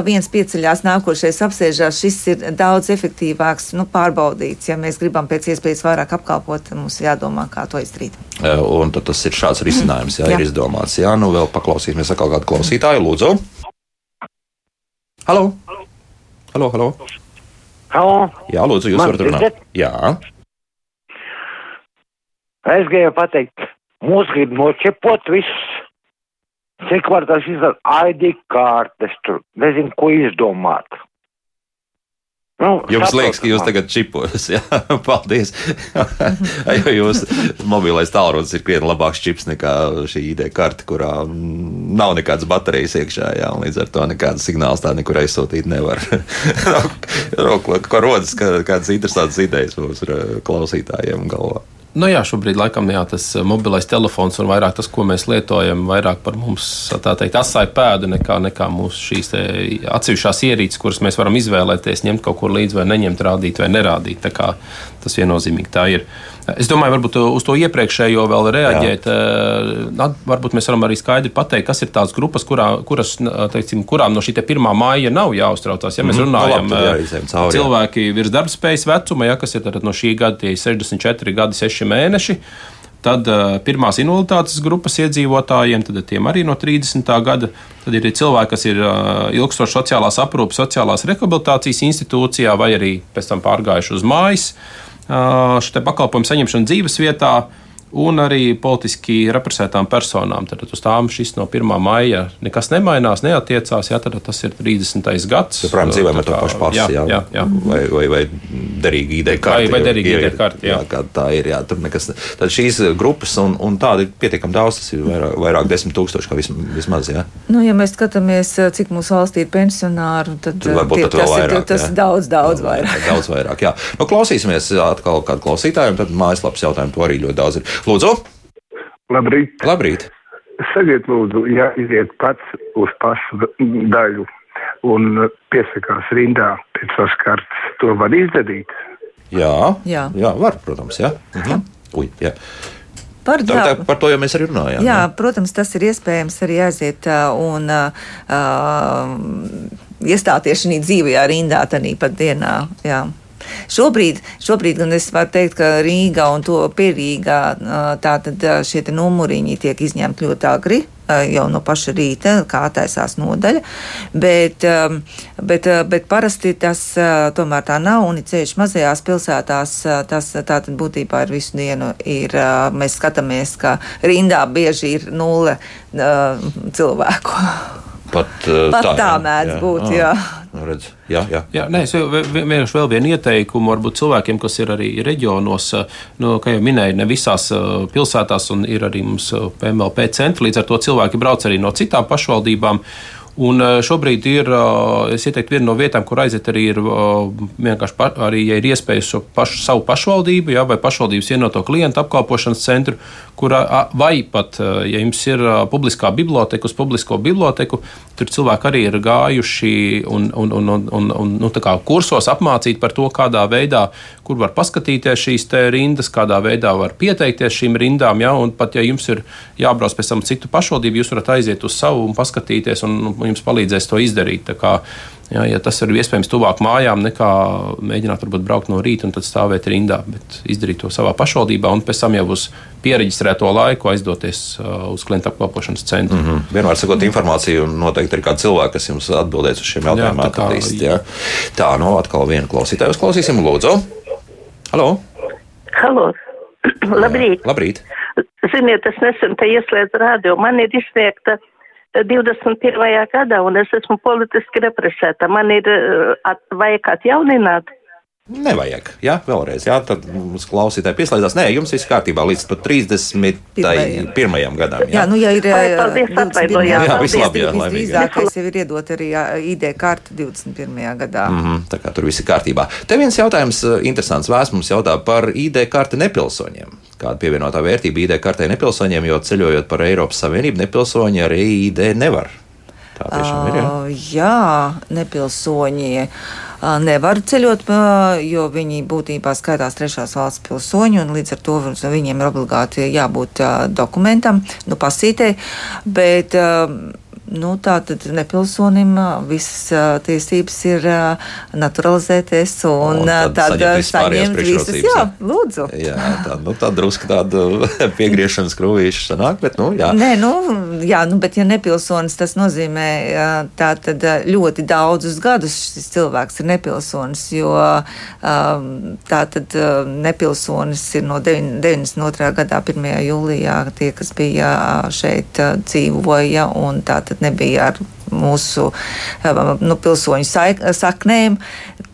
viens pieceļās, nākošais apsēžās, šis ir daudz efektīvāks, nu, pārbaudīts. Ja mēs gribam pēc iespējas vairāk apkalpot, tad mums jādomā, kā to izdarīt. Un tad tas ir šāds risinājums, jā, Jā. ir izdomāts. Jā, nu vēl paklausīsimies atkal kādu klausītāju, lūdzu. Halo! Halo, halo! Halo, Jā, lūdzu, jūs Man varat runāt. Jā, es gribēju pateikt, mūs grib nočepot visus. Cik var tas izdara? ID kartes tur, nezinu, ko izdomāt. Nu, jums saprotat liekas, ka jūs tagad čipos. (laughs) Jā, paldies. (laughs) jo jūs mobilais tālrunis ir krietni labāks čips nekā šī ID karte, kurā nav nekādas baterijas iekšā. Jā, un līdz ar to nekādas signāls tā nekur aizsūtīt nevar. (laughs) Ko ko rodas, ka kādas interesantas idejas mūsu eh, klausītājiem galvā. Nu jā, šobrīd laikam jā, tas eh, mobilais telefons un vairāk tas, ko mēs lietojam, vairāk par mums teikt asāju pēdu nekā, nekā mūsu šīs te atsevišķās ierīces, kuras mēs varam izvēlēties, ņemt kaut kur līdzi vai neņemt, rādīt vai nerādīt. Tas viennozīmīgi tā ir. Es domāju, varbūt uz to iepriekšējo vēl reaģēt. eh, at- Varbūt mēs varam arī skaidri pateikt, kas ir tās grupas, kurā, kuras, teiksim, kurām no šī 1. māja nav jāuztraucās. Ja mēs Mhm. Runājam cauri, jā. cilvēki virs darbspējas vecuma, ja, kas ir no šī gada tie 64 gadi, 6 mēneši. Tad uh, pirmās invaliditātes grupas iedzīvotājiem, tad tiem arī no 30. gada. Tad ir cilvēki, kas ir uh, ilgstoši sociālās aprūpes, sociālās rehabilitācijas institūcijā, vai arī pēc tam pārgājuši uz mājas uh, šo te pakalpojumu saņemšanu dzīves vietā. Un arī politiski represētām personām. Tad uz tām šis no 1. maija nekas nemainās, neatiecās. Jā, tad tas ir 30. gads. Joprojām dzīvojam ar to pašu pasu, jā, jā, jā, jā. Vai, vai, vai derīgi ID karti. vai jau derīga ir- ID karte, jā. jā. tā ir, jā, tur nekas. Tad šīs grupas, un, un tāda ir pietiekami daudz, tas ir vairāk, vairāk desmit tūkstoši, kā vism, vismaz, jā. Nu, ja mēs skatāmies, ā, cik mūsu valstī ir pensionāru, tad, Tad ā, varbūt tie- tas ir vairāk, tas jā. ir daudz, daudz vairāk. Daudz vairāk, jā. Nu, klausīsimies atkal kādu klausītāju, un tad mājaslapas jautājumu to arī ļoti daudz ir. Lūdzu, Labrīt! labrīt! Sakiet, lūdzu, ja iziet pats uz pašu daļu un piesakās rindā pēc savas kartes, to var izdarīt. Jā, Jā. jā var, protams, jā. Mhm. Ui, jā. Par, tā, tā, par to jau mēs arī runājām. Jā, ne? protams, tas ir iespējams arī aiziet un uh, iestāties šī dzīvajā rindā, tādā pat dienā. Jā. Šobrīd, šobrīd gan es varu teikt, ka Rīga un to pierīgā tātad šie numuriņi tiek izņemti ļoti agri jau no paša rīta, kā taisās nodaļa. Bet, bet, bet parasti tas tomēr tā nav. Un ceļš mazajās pilsētās tas tātad būtībā ir visu dienu. Ir, mēs skatāmies, ka rindā bieži ir nulle cilvēku. Pat, uh, Pat tā, tā mēdz jā. būt. Jā. Nu, redz, jā, jā. jā nē, es vienkārši vēl vienu ieteikumu, varbūt cilvēkiem, kas ir arī reģionos, nu, kā jau minēju, ne visās pilsētās, un ir arī mums PMLP centri, līdz ar to cilvēki brauc arī no citām pašvaldībām. Un eh, šobrīd ir, eh, es ieteiktu, viena no vietām, kur aiziet arī ir eh, vienkārši pa, arī, ja ir iespējas šo pašu, savu pašvaldību, ja, vai pašvaldības vienoto klientu apkalpošanas centru, kurā, vai pat, ja jums ir publiskā biblioteka, uz publisko biblioteku, tur cilvēki arī ir gājuši un, un, un, un, un, un nu, kursos apmācīt par to, kādā veidā, kur var paskatīties šīs rindas, kādā veidā var pieteikties šīm rindām, ja, un pat ja jums ir jābrauc pēc tam citu pašvaldību, jūs varat aiziet uz savu un paskatīties. Un jums palīdzēs to izdarīt. Kā, jā, ja tas ir iespējams tuvāk mājām, nekā mēģināt varbūt braukt no rīta un tad stāvēt rindā, bet izdarīt to savā pašvaldībā un pēc tam jau uz pieregistrēto laiku aizdoties uh, uz klienta apkalpošanas centru. Mm -hmm. Vienmēr sakot informāciju, un noteikti ir kāds cilvēks, kas jums atbildēs uz šiem jautājumiem. Jā, tā, kā, jā. tā, nu atkal vienu klausītāju uzklausīsim, lūdzu. Halo! Halo! (clears throat) Labrīt! Labrīt! Ziniet, es nesen te ieslēdzu rādio. Man ir izsniegta uh, 21. gadā, un es esmu politiski represēta. Man ir uh, at, vajag atjaunināt. Nevajag. Jā, vēlreiz. Jā, tad mums klausītāji pieslēdzās. Nē, jums viss kārtībā līdz 31. gadam. Jā, jā nu, ja ir. Paldies, atvainojāt. Jā, jā viss labi. Jā, Visdrīzākais jau ir iedot arī ID kartu 21. gadā. Mm -hmm, tā kā tur viss ir kārtībā. Te viens jautājums, interesants vēsts mums jautā par ID karti nepilsoņiem. Kāda pievienotā vērtība ID kartē nepilsoņiem, jo ceļojot par Eiropas Savienību, nepilsoņi ar ID nevar. Tā tiešām ir. Jā, uh, jā nepilsoņi nevar ceļot, jo viņi būtībā skaitās trešās valsts pilsoņi, un līdz ar to viņiem ir obligāti jābūt dokumentam, nu, pasītei. Bet, nu, tā tad nepilsonim visas tiesības ir naturalizēties un, un tad, tad saņemt visas. Jā, lūdzu. Jā, tā, nu, tā drusku tāda (laughs) piegriešanas krūvīša sanāk, bet, nu, jā. Nē, nu, jā, nu, bet ja nepilsonis, tas nozīmē tā tad ļoti daudzus gadus šis cilvēks ir nepilsonis, jo tā tad nepilsonis ir no 92. gadā 1. jūlijā tie, kas bija šeit dzīvoja un tā tad nebija ar mūsu nu, pilsoņu saknēm,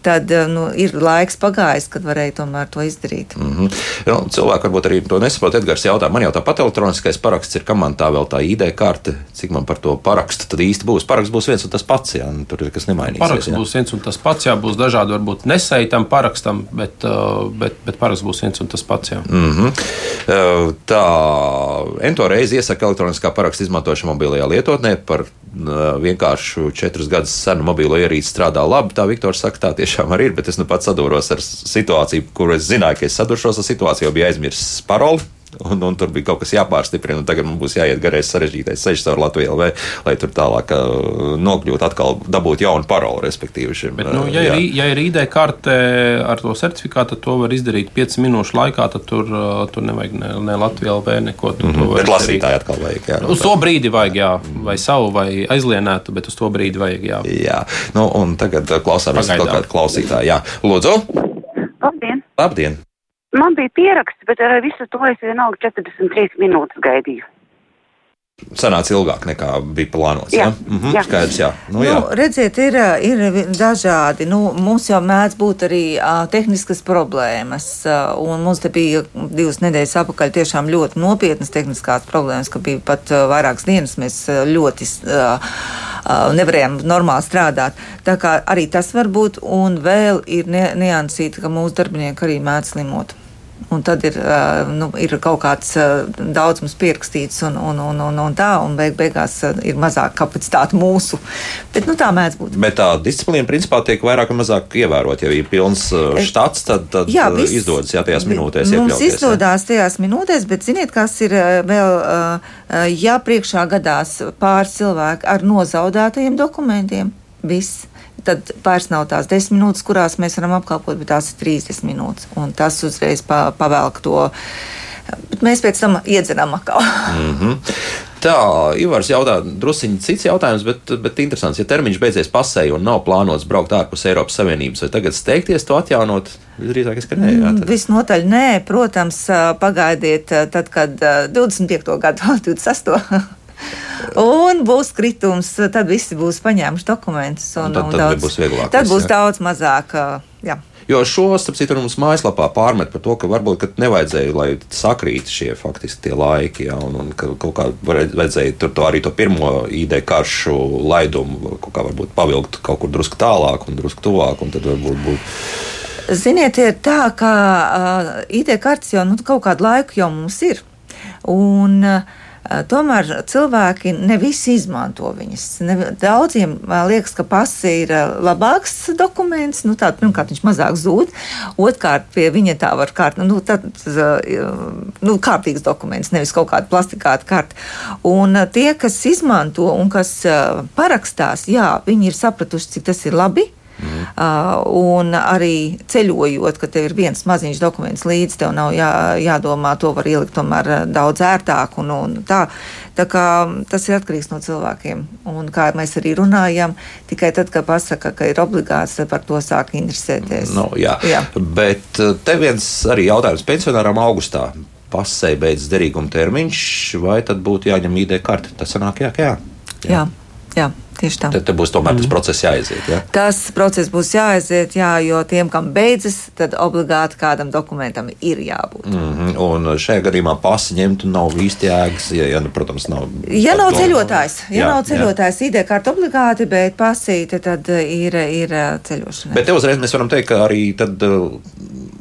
tad nu, ir laiks pagājis, kad varēja tomēr to izdarīt. Mm -hmm. nu, cilvēki varbūt arī to nesaprot. Edgars jautā, man jau tāpat elektroniskais paraksts ir, kam man tā vēl tā ID karte, cik man par to parakstu tad īsti būs. Paraksts būs viens un tas pats, jā, nu, tur ir kas nemainīsies. Paraksts jā. būs viens un tas pats, jā, būs dažādi varbūt nesaitam parakstam, bet, bet, bet paraksts būs viens un tas pats, jā. Mm -hmm. Tā, ento reizi iesaka elektroniskā paraksta izmantošanu mobilajā lietotnē par vienkāršu četrus gadus senu mobilo ierīci strādā labi. Tā Viktors saka, tā tiešām arī ir, bet es nu pats saduros ar situāciju, kur es zināju, ka es saduršos ar situāciju, jo biju aizmirsis paroli. Un, un tur bija kaut kas jāpārstiprina. Tagad mums būs jāiet garais sarežģītais ceļš caur Latviju, LV, lai tur tālāk uh, nokļūtu, atkal dabūt jaunu paroli, respektīvi. Šim, Bet, nu, ja, jā. ir, ja ir ID karte ar to certifikātu, tad to var izdarīt 5 minūšu laikā. Tad tur, uh, tur nevajag ne, ne Latviju, LV neko. Mm -hmm. Bet lasītāji atkal vajag. Jā, uz to brīdi vajag, jā, vai savu, vai aizlienētu, bet uz to brīdi vajag, jā. Jā, nu, un tagad klausāmies kaut kādu klausītāju. Jā, lūdzu! Labdien! Labdien! Man bija pieraksts, bet ar visu to es vienalga 43 minūtes gaidīju. Sanāca ilgāk nekā bija plānots. Jā, ja? mm -hmm, jā. Skaidrs, jā. Nu, jā. Nu, redziet, ir, ir dažādi. Nu, mums jau mēdz būt arī uh, tehniskas problēmas. Uh, mums te bija divas nedēļas atpakaļ tiešām ļoti nopietnas tehniskās problēmas, ka bija pat uh, vairākas dienas mēs uh, ļoti. Uh, Uh, nevarējām normāli strādāt. Tā kā arī tas var būt, un vēl ir ne, neansīta, ka mūsu darbinieki arī mēdz slimot. Un tad ir, nu, ir kaut kāds daudzums pierakstīts, un, un, un, un, un tā, un beig, beigās ir mazāk kapacitāte mūsu. Bet nu, tā mēdz būt. Bet tā disciplīna principā tiek vairāk vai mazāk ievērot. Ja ir pilns štats, tad, tad Jā, viss- izdodas jā, tajās minūtēs Mums iekļauties. jā. izdodas tajās minūtēs, bet ziniet, kas ir vēl, ja priekšā gadās pāris cilvēki ar nozaudētajiem dokumentiem, viss. Tad vairs nav tās 10 minūtes, kurās mēs varam apkalpot, bet tās ir 30 minūtes. Un tas uzreiz pa, pavelk to. Bet mēs pēc tam iedzeram atkal. (laughs) Mhm. Tā, Ivars jautā, druskuļi cits jautājums, bet, bet interesants. Ja termiņš beidzies pasēji un nav plānots braukt ārpus Eiropas Savienības, vai tagad steigties to atjaunot? Visdrīzāk, ka nē, jā, tad. Visnotaļ nē, protams, pagaidiet, tad, kad ā, 25. gadu, (laughs) 26. Un būs kritums, tad visi būs paņēmuši dokumentus. Un, Un tad- tad būs vieglāk Tad būs jā. daudz mazāk. Jā. Jo šo, starp citu, mums mājaslapā pārmet par to, ka varbūt ka nevajadzēja, lai sakrīt šie faktiski tie laiki, ja, un, un ka kaut kā vajadzēja tur to arī to pirmo ID karšu laidumu kaut kā varbūt pavilkt kaut kur drusku tālāk un drusku tuvāk, un tad varbūt būtu. Ziniet, ir tā, ka uh, IT kartes jau nu, kaut kādu laiku jau mums ir. Un, uh, Tomēr cilvēki ne visi izmanto viņas. Ne, daudziem liekas, ka pasi ir labāks dokuments. Nu, tā, pirmkārt, viņš mazāk zūd. Otrkārt, pie viņa tā var kārt, nu, tad, nu, kārtīgs dokuments, nevis kaut kāda plastikāta karta. Un tie, kas izmanto un kas parakstās, jā, viņi ir sapratuši, cik tas ir labi. Uh, un arī ceļojot, ka tev ir viens maziņš dokuments līdzi, tev nav jā, jādomā, to var ielikt tomēr uh, daudz ērtāk. Un, un tā, tā kā tas ir atkarīgs no cilvēkiem. Un kā mēs arī runājam, tikai tad, kad pasaka, ka ir obligāts, tad par to sāk interesēties. Nu, jā. Jā. Bet uh, te viens arī jautājums pensionāram augustā. Pasē beidzas derīguma termiņš, vai tad būtu jāņem ID karte? Tas sanāk, jā, ka jā. jā, jā, tieši tā. Tad, tad būs tomēr tas process jāaiziet. Jā. Tas process būs jāaiziet, jā, jo tiem, kam beidzas, tad obligāti kādam dokumentam ir jābūt. Mm -hmm. Un šajā gadījumā pasi ņemt nav īsti jēgas, ja, ja nu, protams, nav. Ja nav ceļotājs, ja Jā, nav ceļotājs, ID kārta obligāti, bet pasīte tad ir, ir ceļošana. Bet te uzreiz mēs varam teikt, ka arī, tad, uh,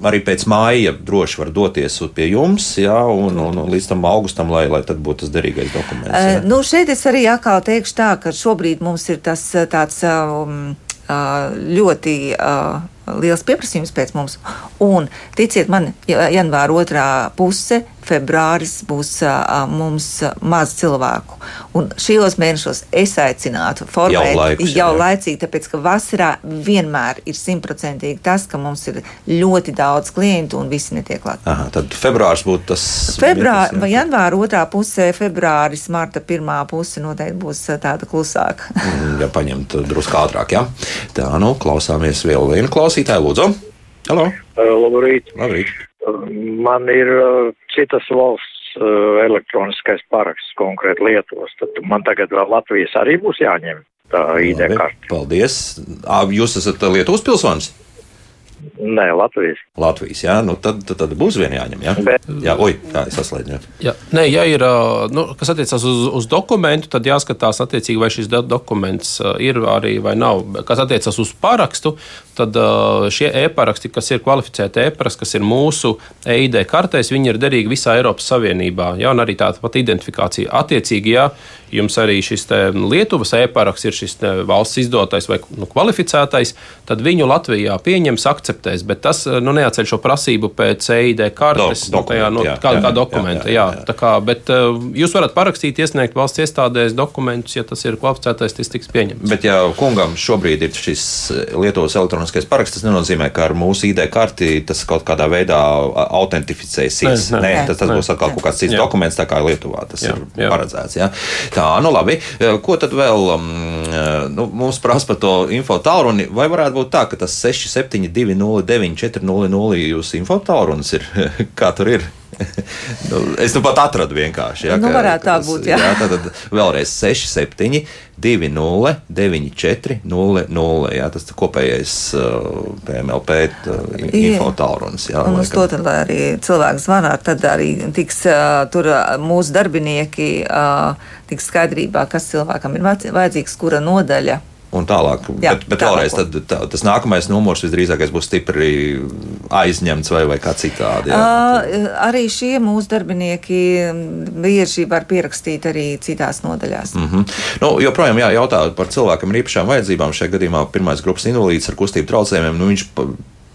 arī pēc māja droši var doties pie jums, jā, un, un, un līdz tam augustam, lai, lai tad būtu tas derīgais dokuments. Uh, Jā. nu, šeit es arī atkal teikšu tā, ka šobrīd mums ir tas uh, tāds um, uh, ļoti uh, liels pieprasījums pēc mums. Un, ticiet man, ja- janvāra otrā puse, februāris būs uh, mums maz cilvēku. Un šajos mēnešos es aicinātu formēt Jau laikus, jā, jau jā. laicīgi, tāpēc ka vasarā vienmēr ir simtprocentīgi tas, ka mums ir ļoti daudz klientu un visi netiek klāt. Aha, tad februārs būtu tas. Februāra mirklis, vai janvāra otrā pusē, februāris, marta pirmā puse noteikti būs tāda klusāka. Mm, Ja paņemt drusku ātrāk, jā. Tā, nu, klausāmies vēl vienu klausītāju, lūdzu. Halo! Labrīt. Labrīt. Man ir citas valsts elektroniskais paraksts, konkrēti Lietuvas. Tad man tagad vēl Latvijas arī būs jāņem tā ID karte. Paldies! Jūs esat Lietuvas pilsonis? Nē, Latvijas. Latvijas, jā, nu tad, tad, tad būs vien jāņem, jā. Jā, oi, jā, es saslēdzu. jā. Ja, nē, ja ir, nu, kas attiecas uz, uz dokumentu, tad jāskatās, attiecīgi, vai šis do- dokuments ir arī vai nav. Kas attiecas uz parakstu, tad šie e-paraksti, kas ir kvalificēti e-paraksti, kas ir mūsu EID kartēs, viņi ir derīgi visā Eiropas Savienībā. Ja, un arī tāda pati identifikācija. Attiecīgi, ja jums arī šis te Lietuvas e-paraksts ir šis te valsts izdotais vai nu, kvalificētais, tad viņu Latvijā pieņems, akceptēs. Bet tas nu, neatceļ šo prasību pēc EID kartes, Do- nu, tajā, nu, dokumentu, jā, kā, jā, kā dokumenta. jā, Jā, jā, jā. kā, bet uh, jūs varat parakstīt, iesniegt valsts iestādēs dokumentus, ja tas ir kvalificētais, tas tiks pieņemts. Bet, ja kungam šobrīd ir šis Lietuvas elektroniskais paraksts, tas nenozīmē, ka ar mūsu ID karti tas kaut kādā veidā autentificēsies. Nē, nē. Nē, tas, tas Nē. būs atkal kaut kāds cits Jā. dokuments, tā kā Lietuvā tas Jā, ir jā. paredzēts. Jā. Tā, nu labi. Ko tad vēl um, nu, mums prasa par to info tālruni? Vai varētu būt tā, ka tas 67209 400 jūsu info tālrunis ir? (laughs) Kā tur ir? (laughs) nu, es nu pat atradu vienkārši. Jā, Nu, ka- varētu tā būt, jā. jā tad tad vēlreiz 67, 20, 94, 00. Jā, tas ir kopējais uh, PMLP uh, info tālrunis. Jā, Un uz to tad, arī cilvēks zvanā, tad arī tiks uh, tur uh, mūsu darbinieki uh, tiks skaidrībā, kas cilvēkam ir vajadz- vajadzīgs, kura nodaļa un tālāk. Jā, bet bet tālāk. vēlreiz, tad, tā, tas nākamais numurs visdrīzākais būs stipri aizņemts vai, vai kā citādi. Jā. Uh, arī šie mūsu darbinieki bieži var pierakstīt arī citās nodaļās. Mm -hmm. nu, joprojām jā, jautā par cilvēkiem ar īpašām vajadzībām. Šajā gadījumā pirmais grupas invalīds ar kustību traucējumiem. Nu, viņš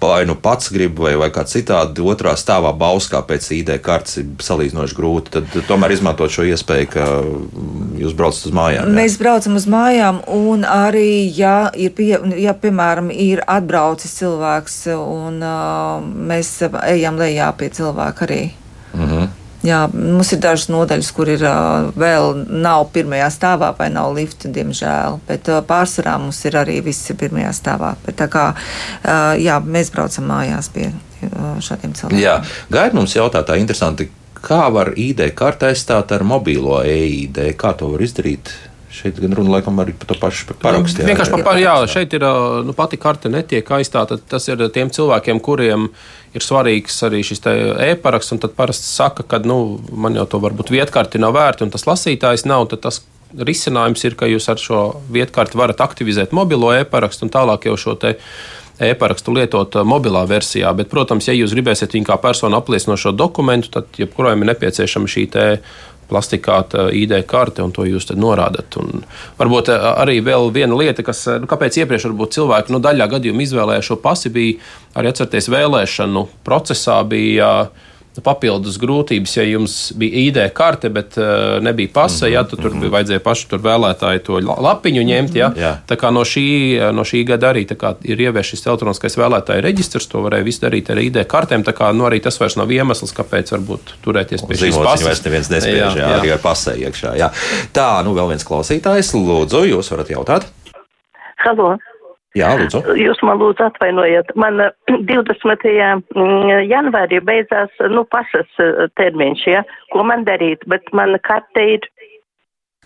vai nu pats grib, vai, vai kā citādi otrā stāvā bauskā pēc ID kartes ir salīdzinoši grūti. Tad tomēr izmantot šo iespēju, ka mm, jūs braucat uz mājām. jā. Mēs braucam uz mājām, un arī, ja, ir pie, ja piemēram, ir atbraucis cilvēks, un uh, mēs ejam lejā pie cilvēka arī. Jā, mums ir dažas nodaļas, kur ir vēl nav pirmajā stāvā vai nav lifta, diemžēl. Bet pārsvarā mums ir arī viss ir pirmajā stāvā. Bet, tā kā jā, mēs braucam mājās pie šādiem cilvēkiem. Jā, gaida mums jautā tā interesanti, kā var ID kartē aizstāt ar mobīlo EID? Kā to var izdarīt? Šeit gan runa laikam arī par to pašu parakstu. jā. Vienkārši par, par, jā, šeit ir nu, pati karte netiek aizstāta. Tas ir tiem cilvēkiem, kuriem ir svarīgs arī šis e-paraksts. Tad parasti saka, ka nu, man jau to varbūt vietkarti nav vērti un tas lasītājs nav. Tas risinājums ir, ka jūs ar šo vietkarti varat aktivizēt mobilo e-parakstu un tālāk jau šo te e-parakstu lietot ā, mobilā versijā. Bet, protams, ja jūs gribēsiet viņu kā personu apliecinošo dokumentu, tad jebkuram ir nepieciešama šī plastikāta ID karte, un to jūs norādat. Un varbūt arī vēl viena lieta, kas, nu, kāpēc iepriekš cilvēki nu, daļā gadījumā izvēlējās šo pasi, bija arī atcerieties vēlēšanu procesā. Bija, Papildus grūtības, ja jums bija ID karte, bet uh, nebija pasa, ja tad tur bija vajadzēja pašu tur vēlētāju to la- lapiņu ņemt. Ja? Jā. Tā kā no šī, no šī gada arī kā ir ieviesis šis elektroniskais vēlētāju reģistrs, to varēja visu darīt ar ID kartēm. Tā kā nu, arī tas vairs nav iemesls, kāpēc varbūt turēties pie šīs viņu vairs neviens nespēj, jā, jā. arī ar pasē iekšā. Jā. Tā, nu vēl viens klausītājs, lūdzu, jūs varat jautāt? Halo, Jā, lūdzu. jūs man lūdzu atvainojiet. Man eh, (clears throat) 20. mm, janvārī beidzās, nu, pasas eh, termiņš, ja, ko man darīt, bet man karte ir.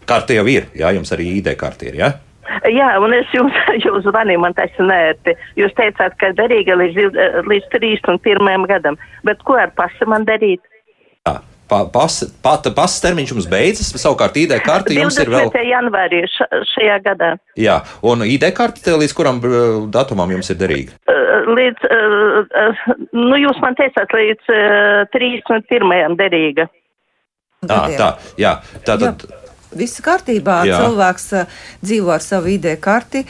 Karte jau ir, jā, jums arī ID karte ir, jā? Jā, un es jums, (laughs) jūs zvanīju, man tas nērti. Jūs teicāt, ka derīga līdz, eh, līdz 31. gadam, bet ko ar pasu man darīt? Jā. Pa, pas, pat, pasas termiņš jums beidzas, savukārt ID karte jums ir vēl. 20. janvārī ša, šajā gadā. Jā, un ID karte te līdz kuram uh, datumam jums ir derīga? Eh, Līdz, uh, nu, jūs man teicāt, līdz uh, 31. derīga. Tā, tā, jā, tā tad. Viss kārtībā. Jā. Cilvēks dzīvo ar savu ID karti,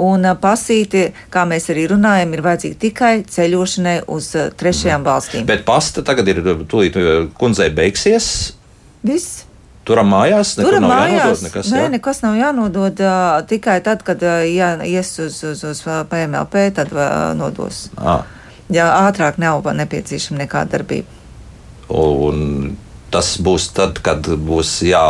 un pasīti, kā mēs arī runājam, ir vajadzīga tikai ceļošanai uz trešajām valstīm. Bet pasta tagad ir tūlīt kundzei beigsies. Viss. Turam mājās, nekur Tur nav mājās jānodod nekas. nē, jā? nekas nav jānodod. Uh, tikai tad, kad uh, ies uz, uz, uz PMLP, tad uh, nodos. À, Jā, ātrāk nav nepieciešama nekāda darbība. un tas būs tad, kad būs jā,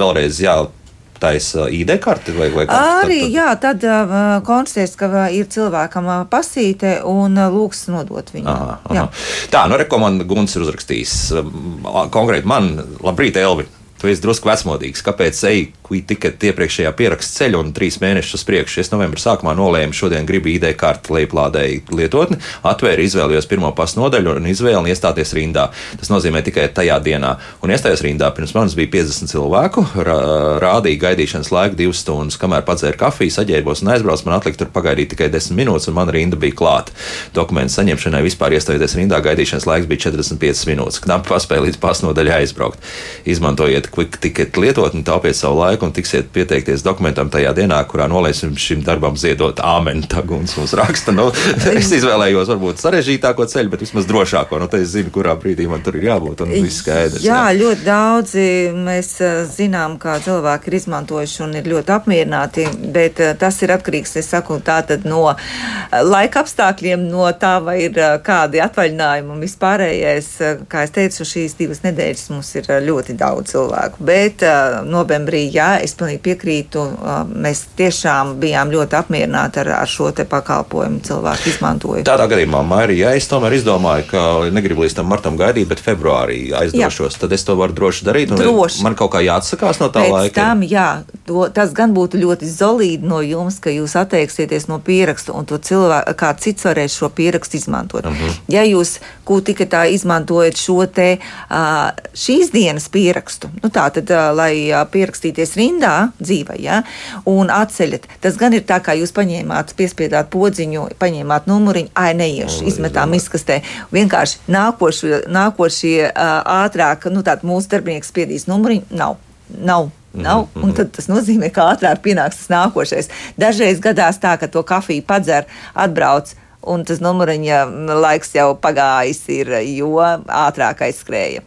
vēlreiz jātaisa ID karte vai, vai kā? Arī, jā, tad uh, konstatēs, ka uh, ir cilvēkam uh, pasīte un uh, lūgs nodot viņu. Aha, aha. Tā, nu, rekomendācija Guns ir uzrakstījis. um, Konkrēti man, labrīt, Elvi. Tu esi drusku vecmodīgs. Kāpēc ej tikai iepriekšējā pieraksta ceļa un trīs mēnešus uz priekšu? Es novembrī sākumā nolēmu, šodien gribu ID karti lejuplādēju lietotni, atvēru, izvēlējos pirmo pasu nodaļu un izvēlu iestāties rindā. Tas nozīmē tikai tajā dienā. Un iestājos rindā. Pirms manis bija 50 cilvēku, rā, rādīja gaidīšanas laiku divas stundas, kamēr padzēru kafiju, saģērbos un aizbraucu. Man atlika tur pagaidīt tikai 10 minūtes, un mana rinda bija klāta. Dokumentu saņemšanai vispār iestājoties rindā, gaidīšanas laiks bija 45 minūtes. Knapi paspēja līdz pasnodaļai aizbraukt. Izmantojiet quick ticket lietotni, taupiet savu laiku un tiksiet pieteikties dokumentam tajā dienā, kurā nolēsim šim darbam ziedot āmeni. Taguns mums raksta. Nu, (laughs) es izvēlējos varbūt sarežģītāko ceļu, bet vismaz drošāko. Nu, tad es zinu, kurā brīdī man tur ir jābūt un viss skaidrs. Jā, ļoti daudzi mēs zinām, kā cilvēki ir izmantojuši un ir ļoti apmierināti, bet tas ir atkarīgs, es saku, tātad no laika apstākļiem, no tā, vai ir kādi atvaļinājumi un vispārējais. Kā es teicu, šīs divas nedēļas mums ir ļoti daudz cilvēku, bet uh, novembrī, jā, es pilnīgi piekrītu, uh, mēs tiešām bijām ļoti apmierināti ar, ar šo te pakalpojumu cilvēku izmantoju. Tādā gadījumā, Mairija, ja es tomēr izdomāju, ka negribu līdz tam martam gaidīt, bet februārī aizdošos, Jā. tad es to varu droši darīt. Droši. Man kaut kā jāatsakās no tā Pēc laika. tam, jā, To, tas gan būtu ļoti zolīdi no jums, ka jūs atteiksieties no pieraksta un to cilvēku, kā cits varēs šo pierakstu izmantot. Uh -huh. Ja jūs kūtiketā izmantojat šo te šīs dienas pierakstu, nu tā tad, lai pierakstīties rindā dzīvē, ja, un atceļat, tas gan ir tā, kā jūs paņēmāt, piespiedāt podziņu, paņēmāt numuriņu, ai neiešu, izmetām izkastē. Vienkārši nākošie, nākošie ātrāk, nu tātad mūsu darbinieks spiedīs numuriņu, nav. Nav Nav, mm -hmm. un tad tas nozīmē, ka ātrāk pienāks tas nākošais. Dažreiz gadās tā, ka to kafiju padzer, atbrauc. Un tas numuriņa laiks jau pagājis, ir, jo ātrāk aizskrēja.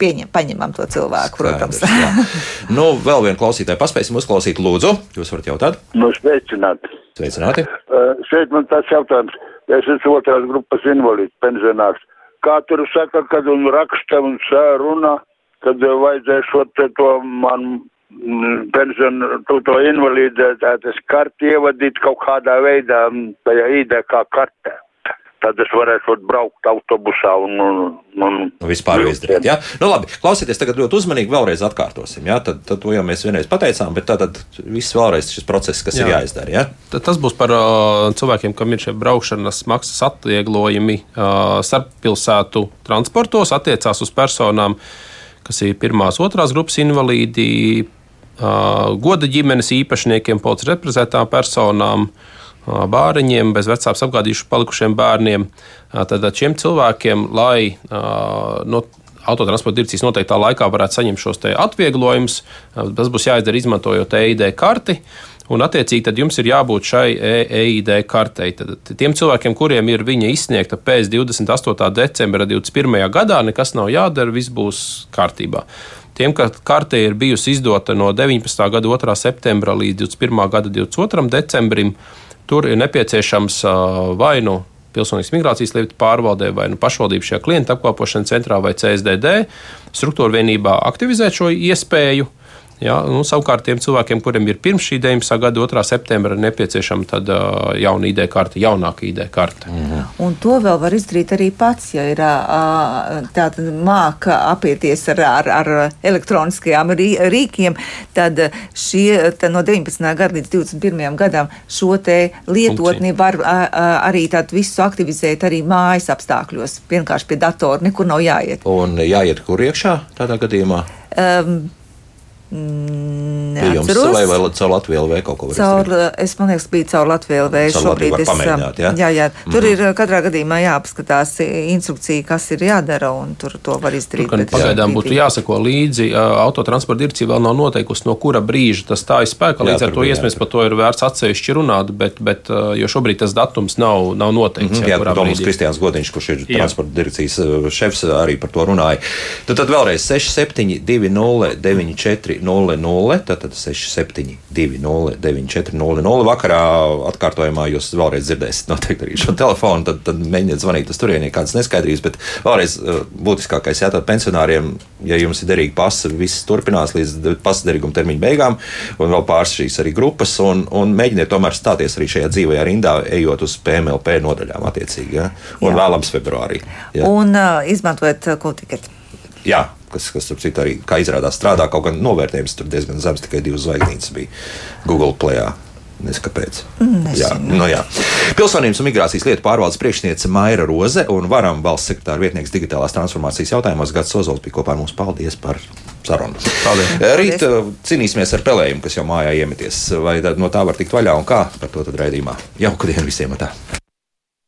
Pieņem, paņemam to cilvēku, protams. Skaidrs, (laughs) nu, vēl vienu klausītāju paspēsim uzklausīt, lūdzu. Jūs varat jautāt? Nu, sveicināti. Sveicināti. Uh, šeit man tāds jautājums. Es esmu otrās grupas invalīds, pensionārs. Kā tur saka, kad un raksta un runā, kad vajadzēšot to man pensionu, to, to invaliditātes karti ievadīt kaut kādā veidā tajā ID kā kartē. Tad es varēšu braukt autobusā un, un, un vispār izdarīt. Ja? Nu, labi, klausieties, tagad ļoti uzmanīgi vēlreiz atkārtosim. Ja? Tad, tad to jau mēs vienreiz pateicām, bet tad, viss vēlreiz šis process, kas jā. ir jāizdara. Ja? Tad tas būs par uh, cilvēkiem, kam ir šie braukšanas maksas atvieglojumi uh, starppilsētu transportos, attiecās uz personām, kas ir pirmās, otrās grupas invalīdi goda ģimenes īpašniekiem, policijas reprezentētām personām, bāriņiem, bez vecāks apgādījuši palikušiem bērniem. Tad šiem cilvēkiem, lai no autotransporta direkcijas noteiktā laikā varētu saņemt šos atvieglojumus, tas būs jāizdara izmantojot EID karti. Un, attiecīgi, tad jums ir jābūt šai EID kartei. Tad tiem cilvēkiem, kuriem ir viņa izsniegta pēc 28. decembra 2021. gadā, nekas nav jādara, viss būs kārtībā. Tiem, ka karte ir bijusi izdota no 19. gada 2. septembra līdz 21. gada 22. decembrim, tur ir nepieciešams vai nu pilsonības migrācijas lietu pārvaldē vai nu pašvaldību šajā klienta apkalpošanas centrā vai CSDD struktūra vienībā aktivizēt šo iespēju Ja, nu, savukārt tiem cilvēkiem, kuriem ir pirms šī 19. gada 2. septembra nepieciešama tad, uh, jauna ID karte, jaunāka ID karte. -hmm. Un to vēl var izdarīt arī pats, ja ir uh, tāda māka apieties ar, ar, ar elektroniskajām rīkiem, tad, šie, tad no 19. gada līdz 21. gadam šo te lietotni var uh, arī tādu visu aktivizēt arī mājas apstākļos. Vienkārši pie datora nekur nav jāiet. Un jāiet kur iekšā tādā gadījumā? Um, Neatceros. Jums, vai, vai caur Latviju LV kaut ko izdarīt? Es man liekas, bija caur Latviju. Caur šobrīd es, pamēģināt, jā? jā, jā. Tur mm. ir katrā gadījumā jāapskatās instrukcija, kas ir jādara, un tur to var izdarīt. Tur pagaidām brīdī. būtu jāsako līdzi. ā, Autotransporta direkcija vēl nav noteikusi, no kura brīža tas stājas spēkā. Jā, Līdz ar tur to iespējams par to ir vērts atsevišķi runāt, bet, bet ā, jo šobrīd tas datums nav, nav noteikts. Mhm, Jā, jā Toms Kristiāns Godiņš, kurš ir Jā. transporta direkcijas uh, šefs, arī par to runāja. Tad, tad vēlreiz 6720 9400, tad 6720 9400. Vakarā atkārtojumā jūs vēlreiz dzirdēsiet noteikti arī šo telefonu, tad, tad mēģiniet zvanīt uz turieni, ja kādas neskaidrības, bet vēlreiz uh, būtiskākais, jā, tad pensionāriem, ja jums ir derīga pasa, viss turpinās līdz pasa derīguma termiņa beigām, un vēl pāris šīs arī grupas, un, un mēģiniet tomēr stāties arī šajā dzīvajā rindā, ejot uz PMLP nodaļām attiecīgi, ja? un Jā. vēlams februārī. Ja? Un uh, izmantojot uh, kultiketi. Jā, kas, kas tur citur arī, kā izrādās, strādā kaut gan novērtējums, tur diezgan zems, tikai divas zvaigznītes bija Google Play. Nezinu, kāpēc. Mm, nezinu. Jā, nu jā. Pilsonības un migrācijas lietu pārvaldes priekšniece Maira Roze un varam valsts sekretāra vietnieks digitālās transformācijas jautājumos Gads Ozols bija kopā ar mums. Paldies par sarunu. Paldies. Rīt uh, cīnīsimies ar pelējumu, kas jau mājā iemeties. Vai tad no tā var tikt vaļā un kā? Par to tad raidījumā. Jauku dienu visiem! Tā.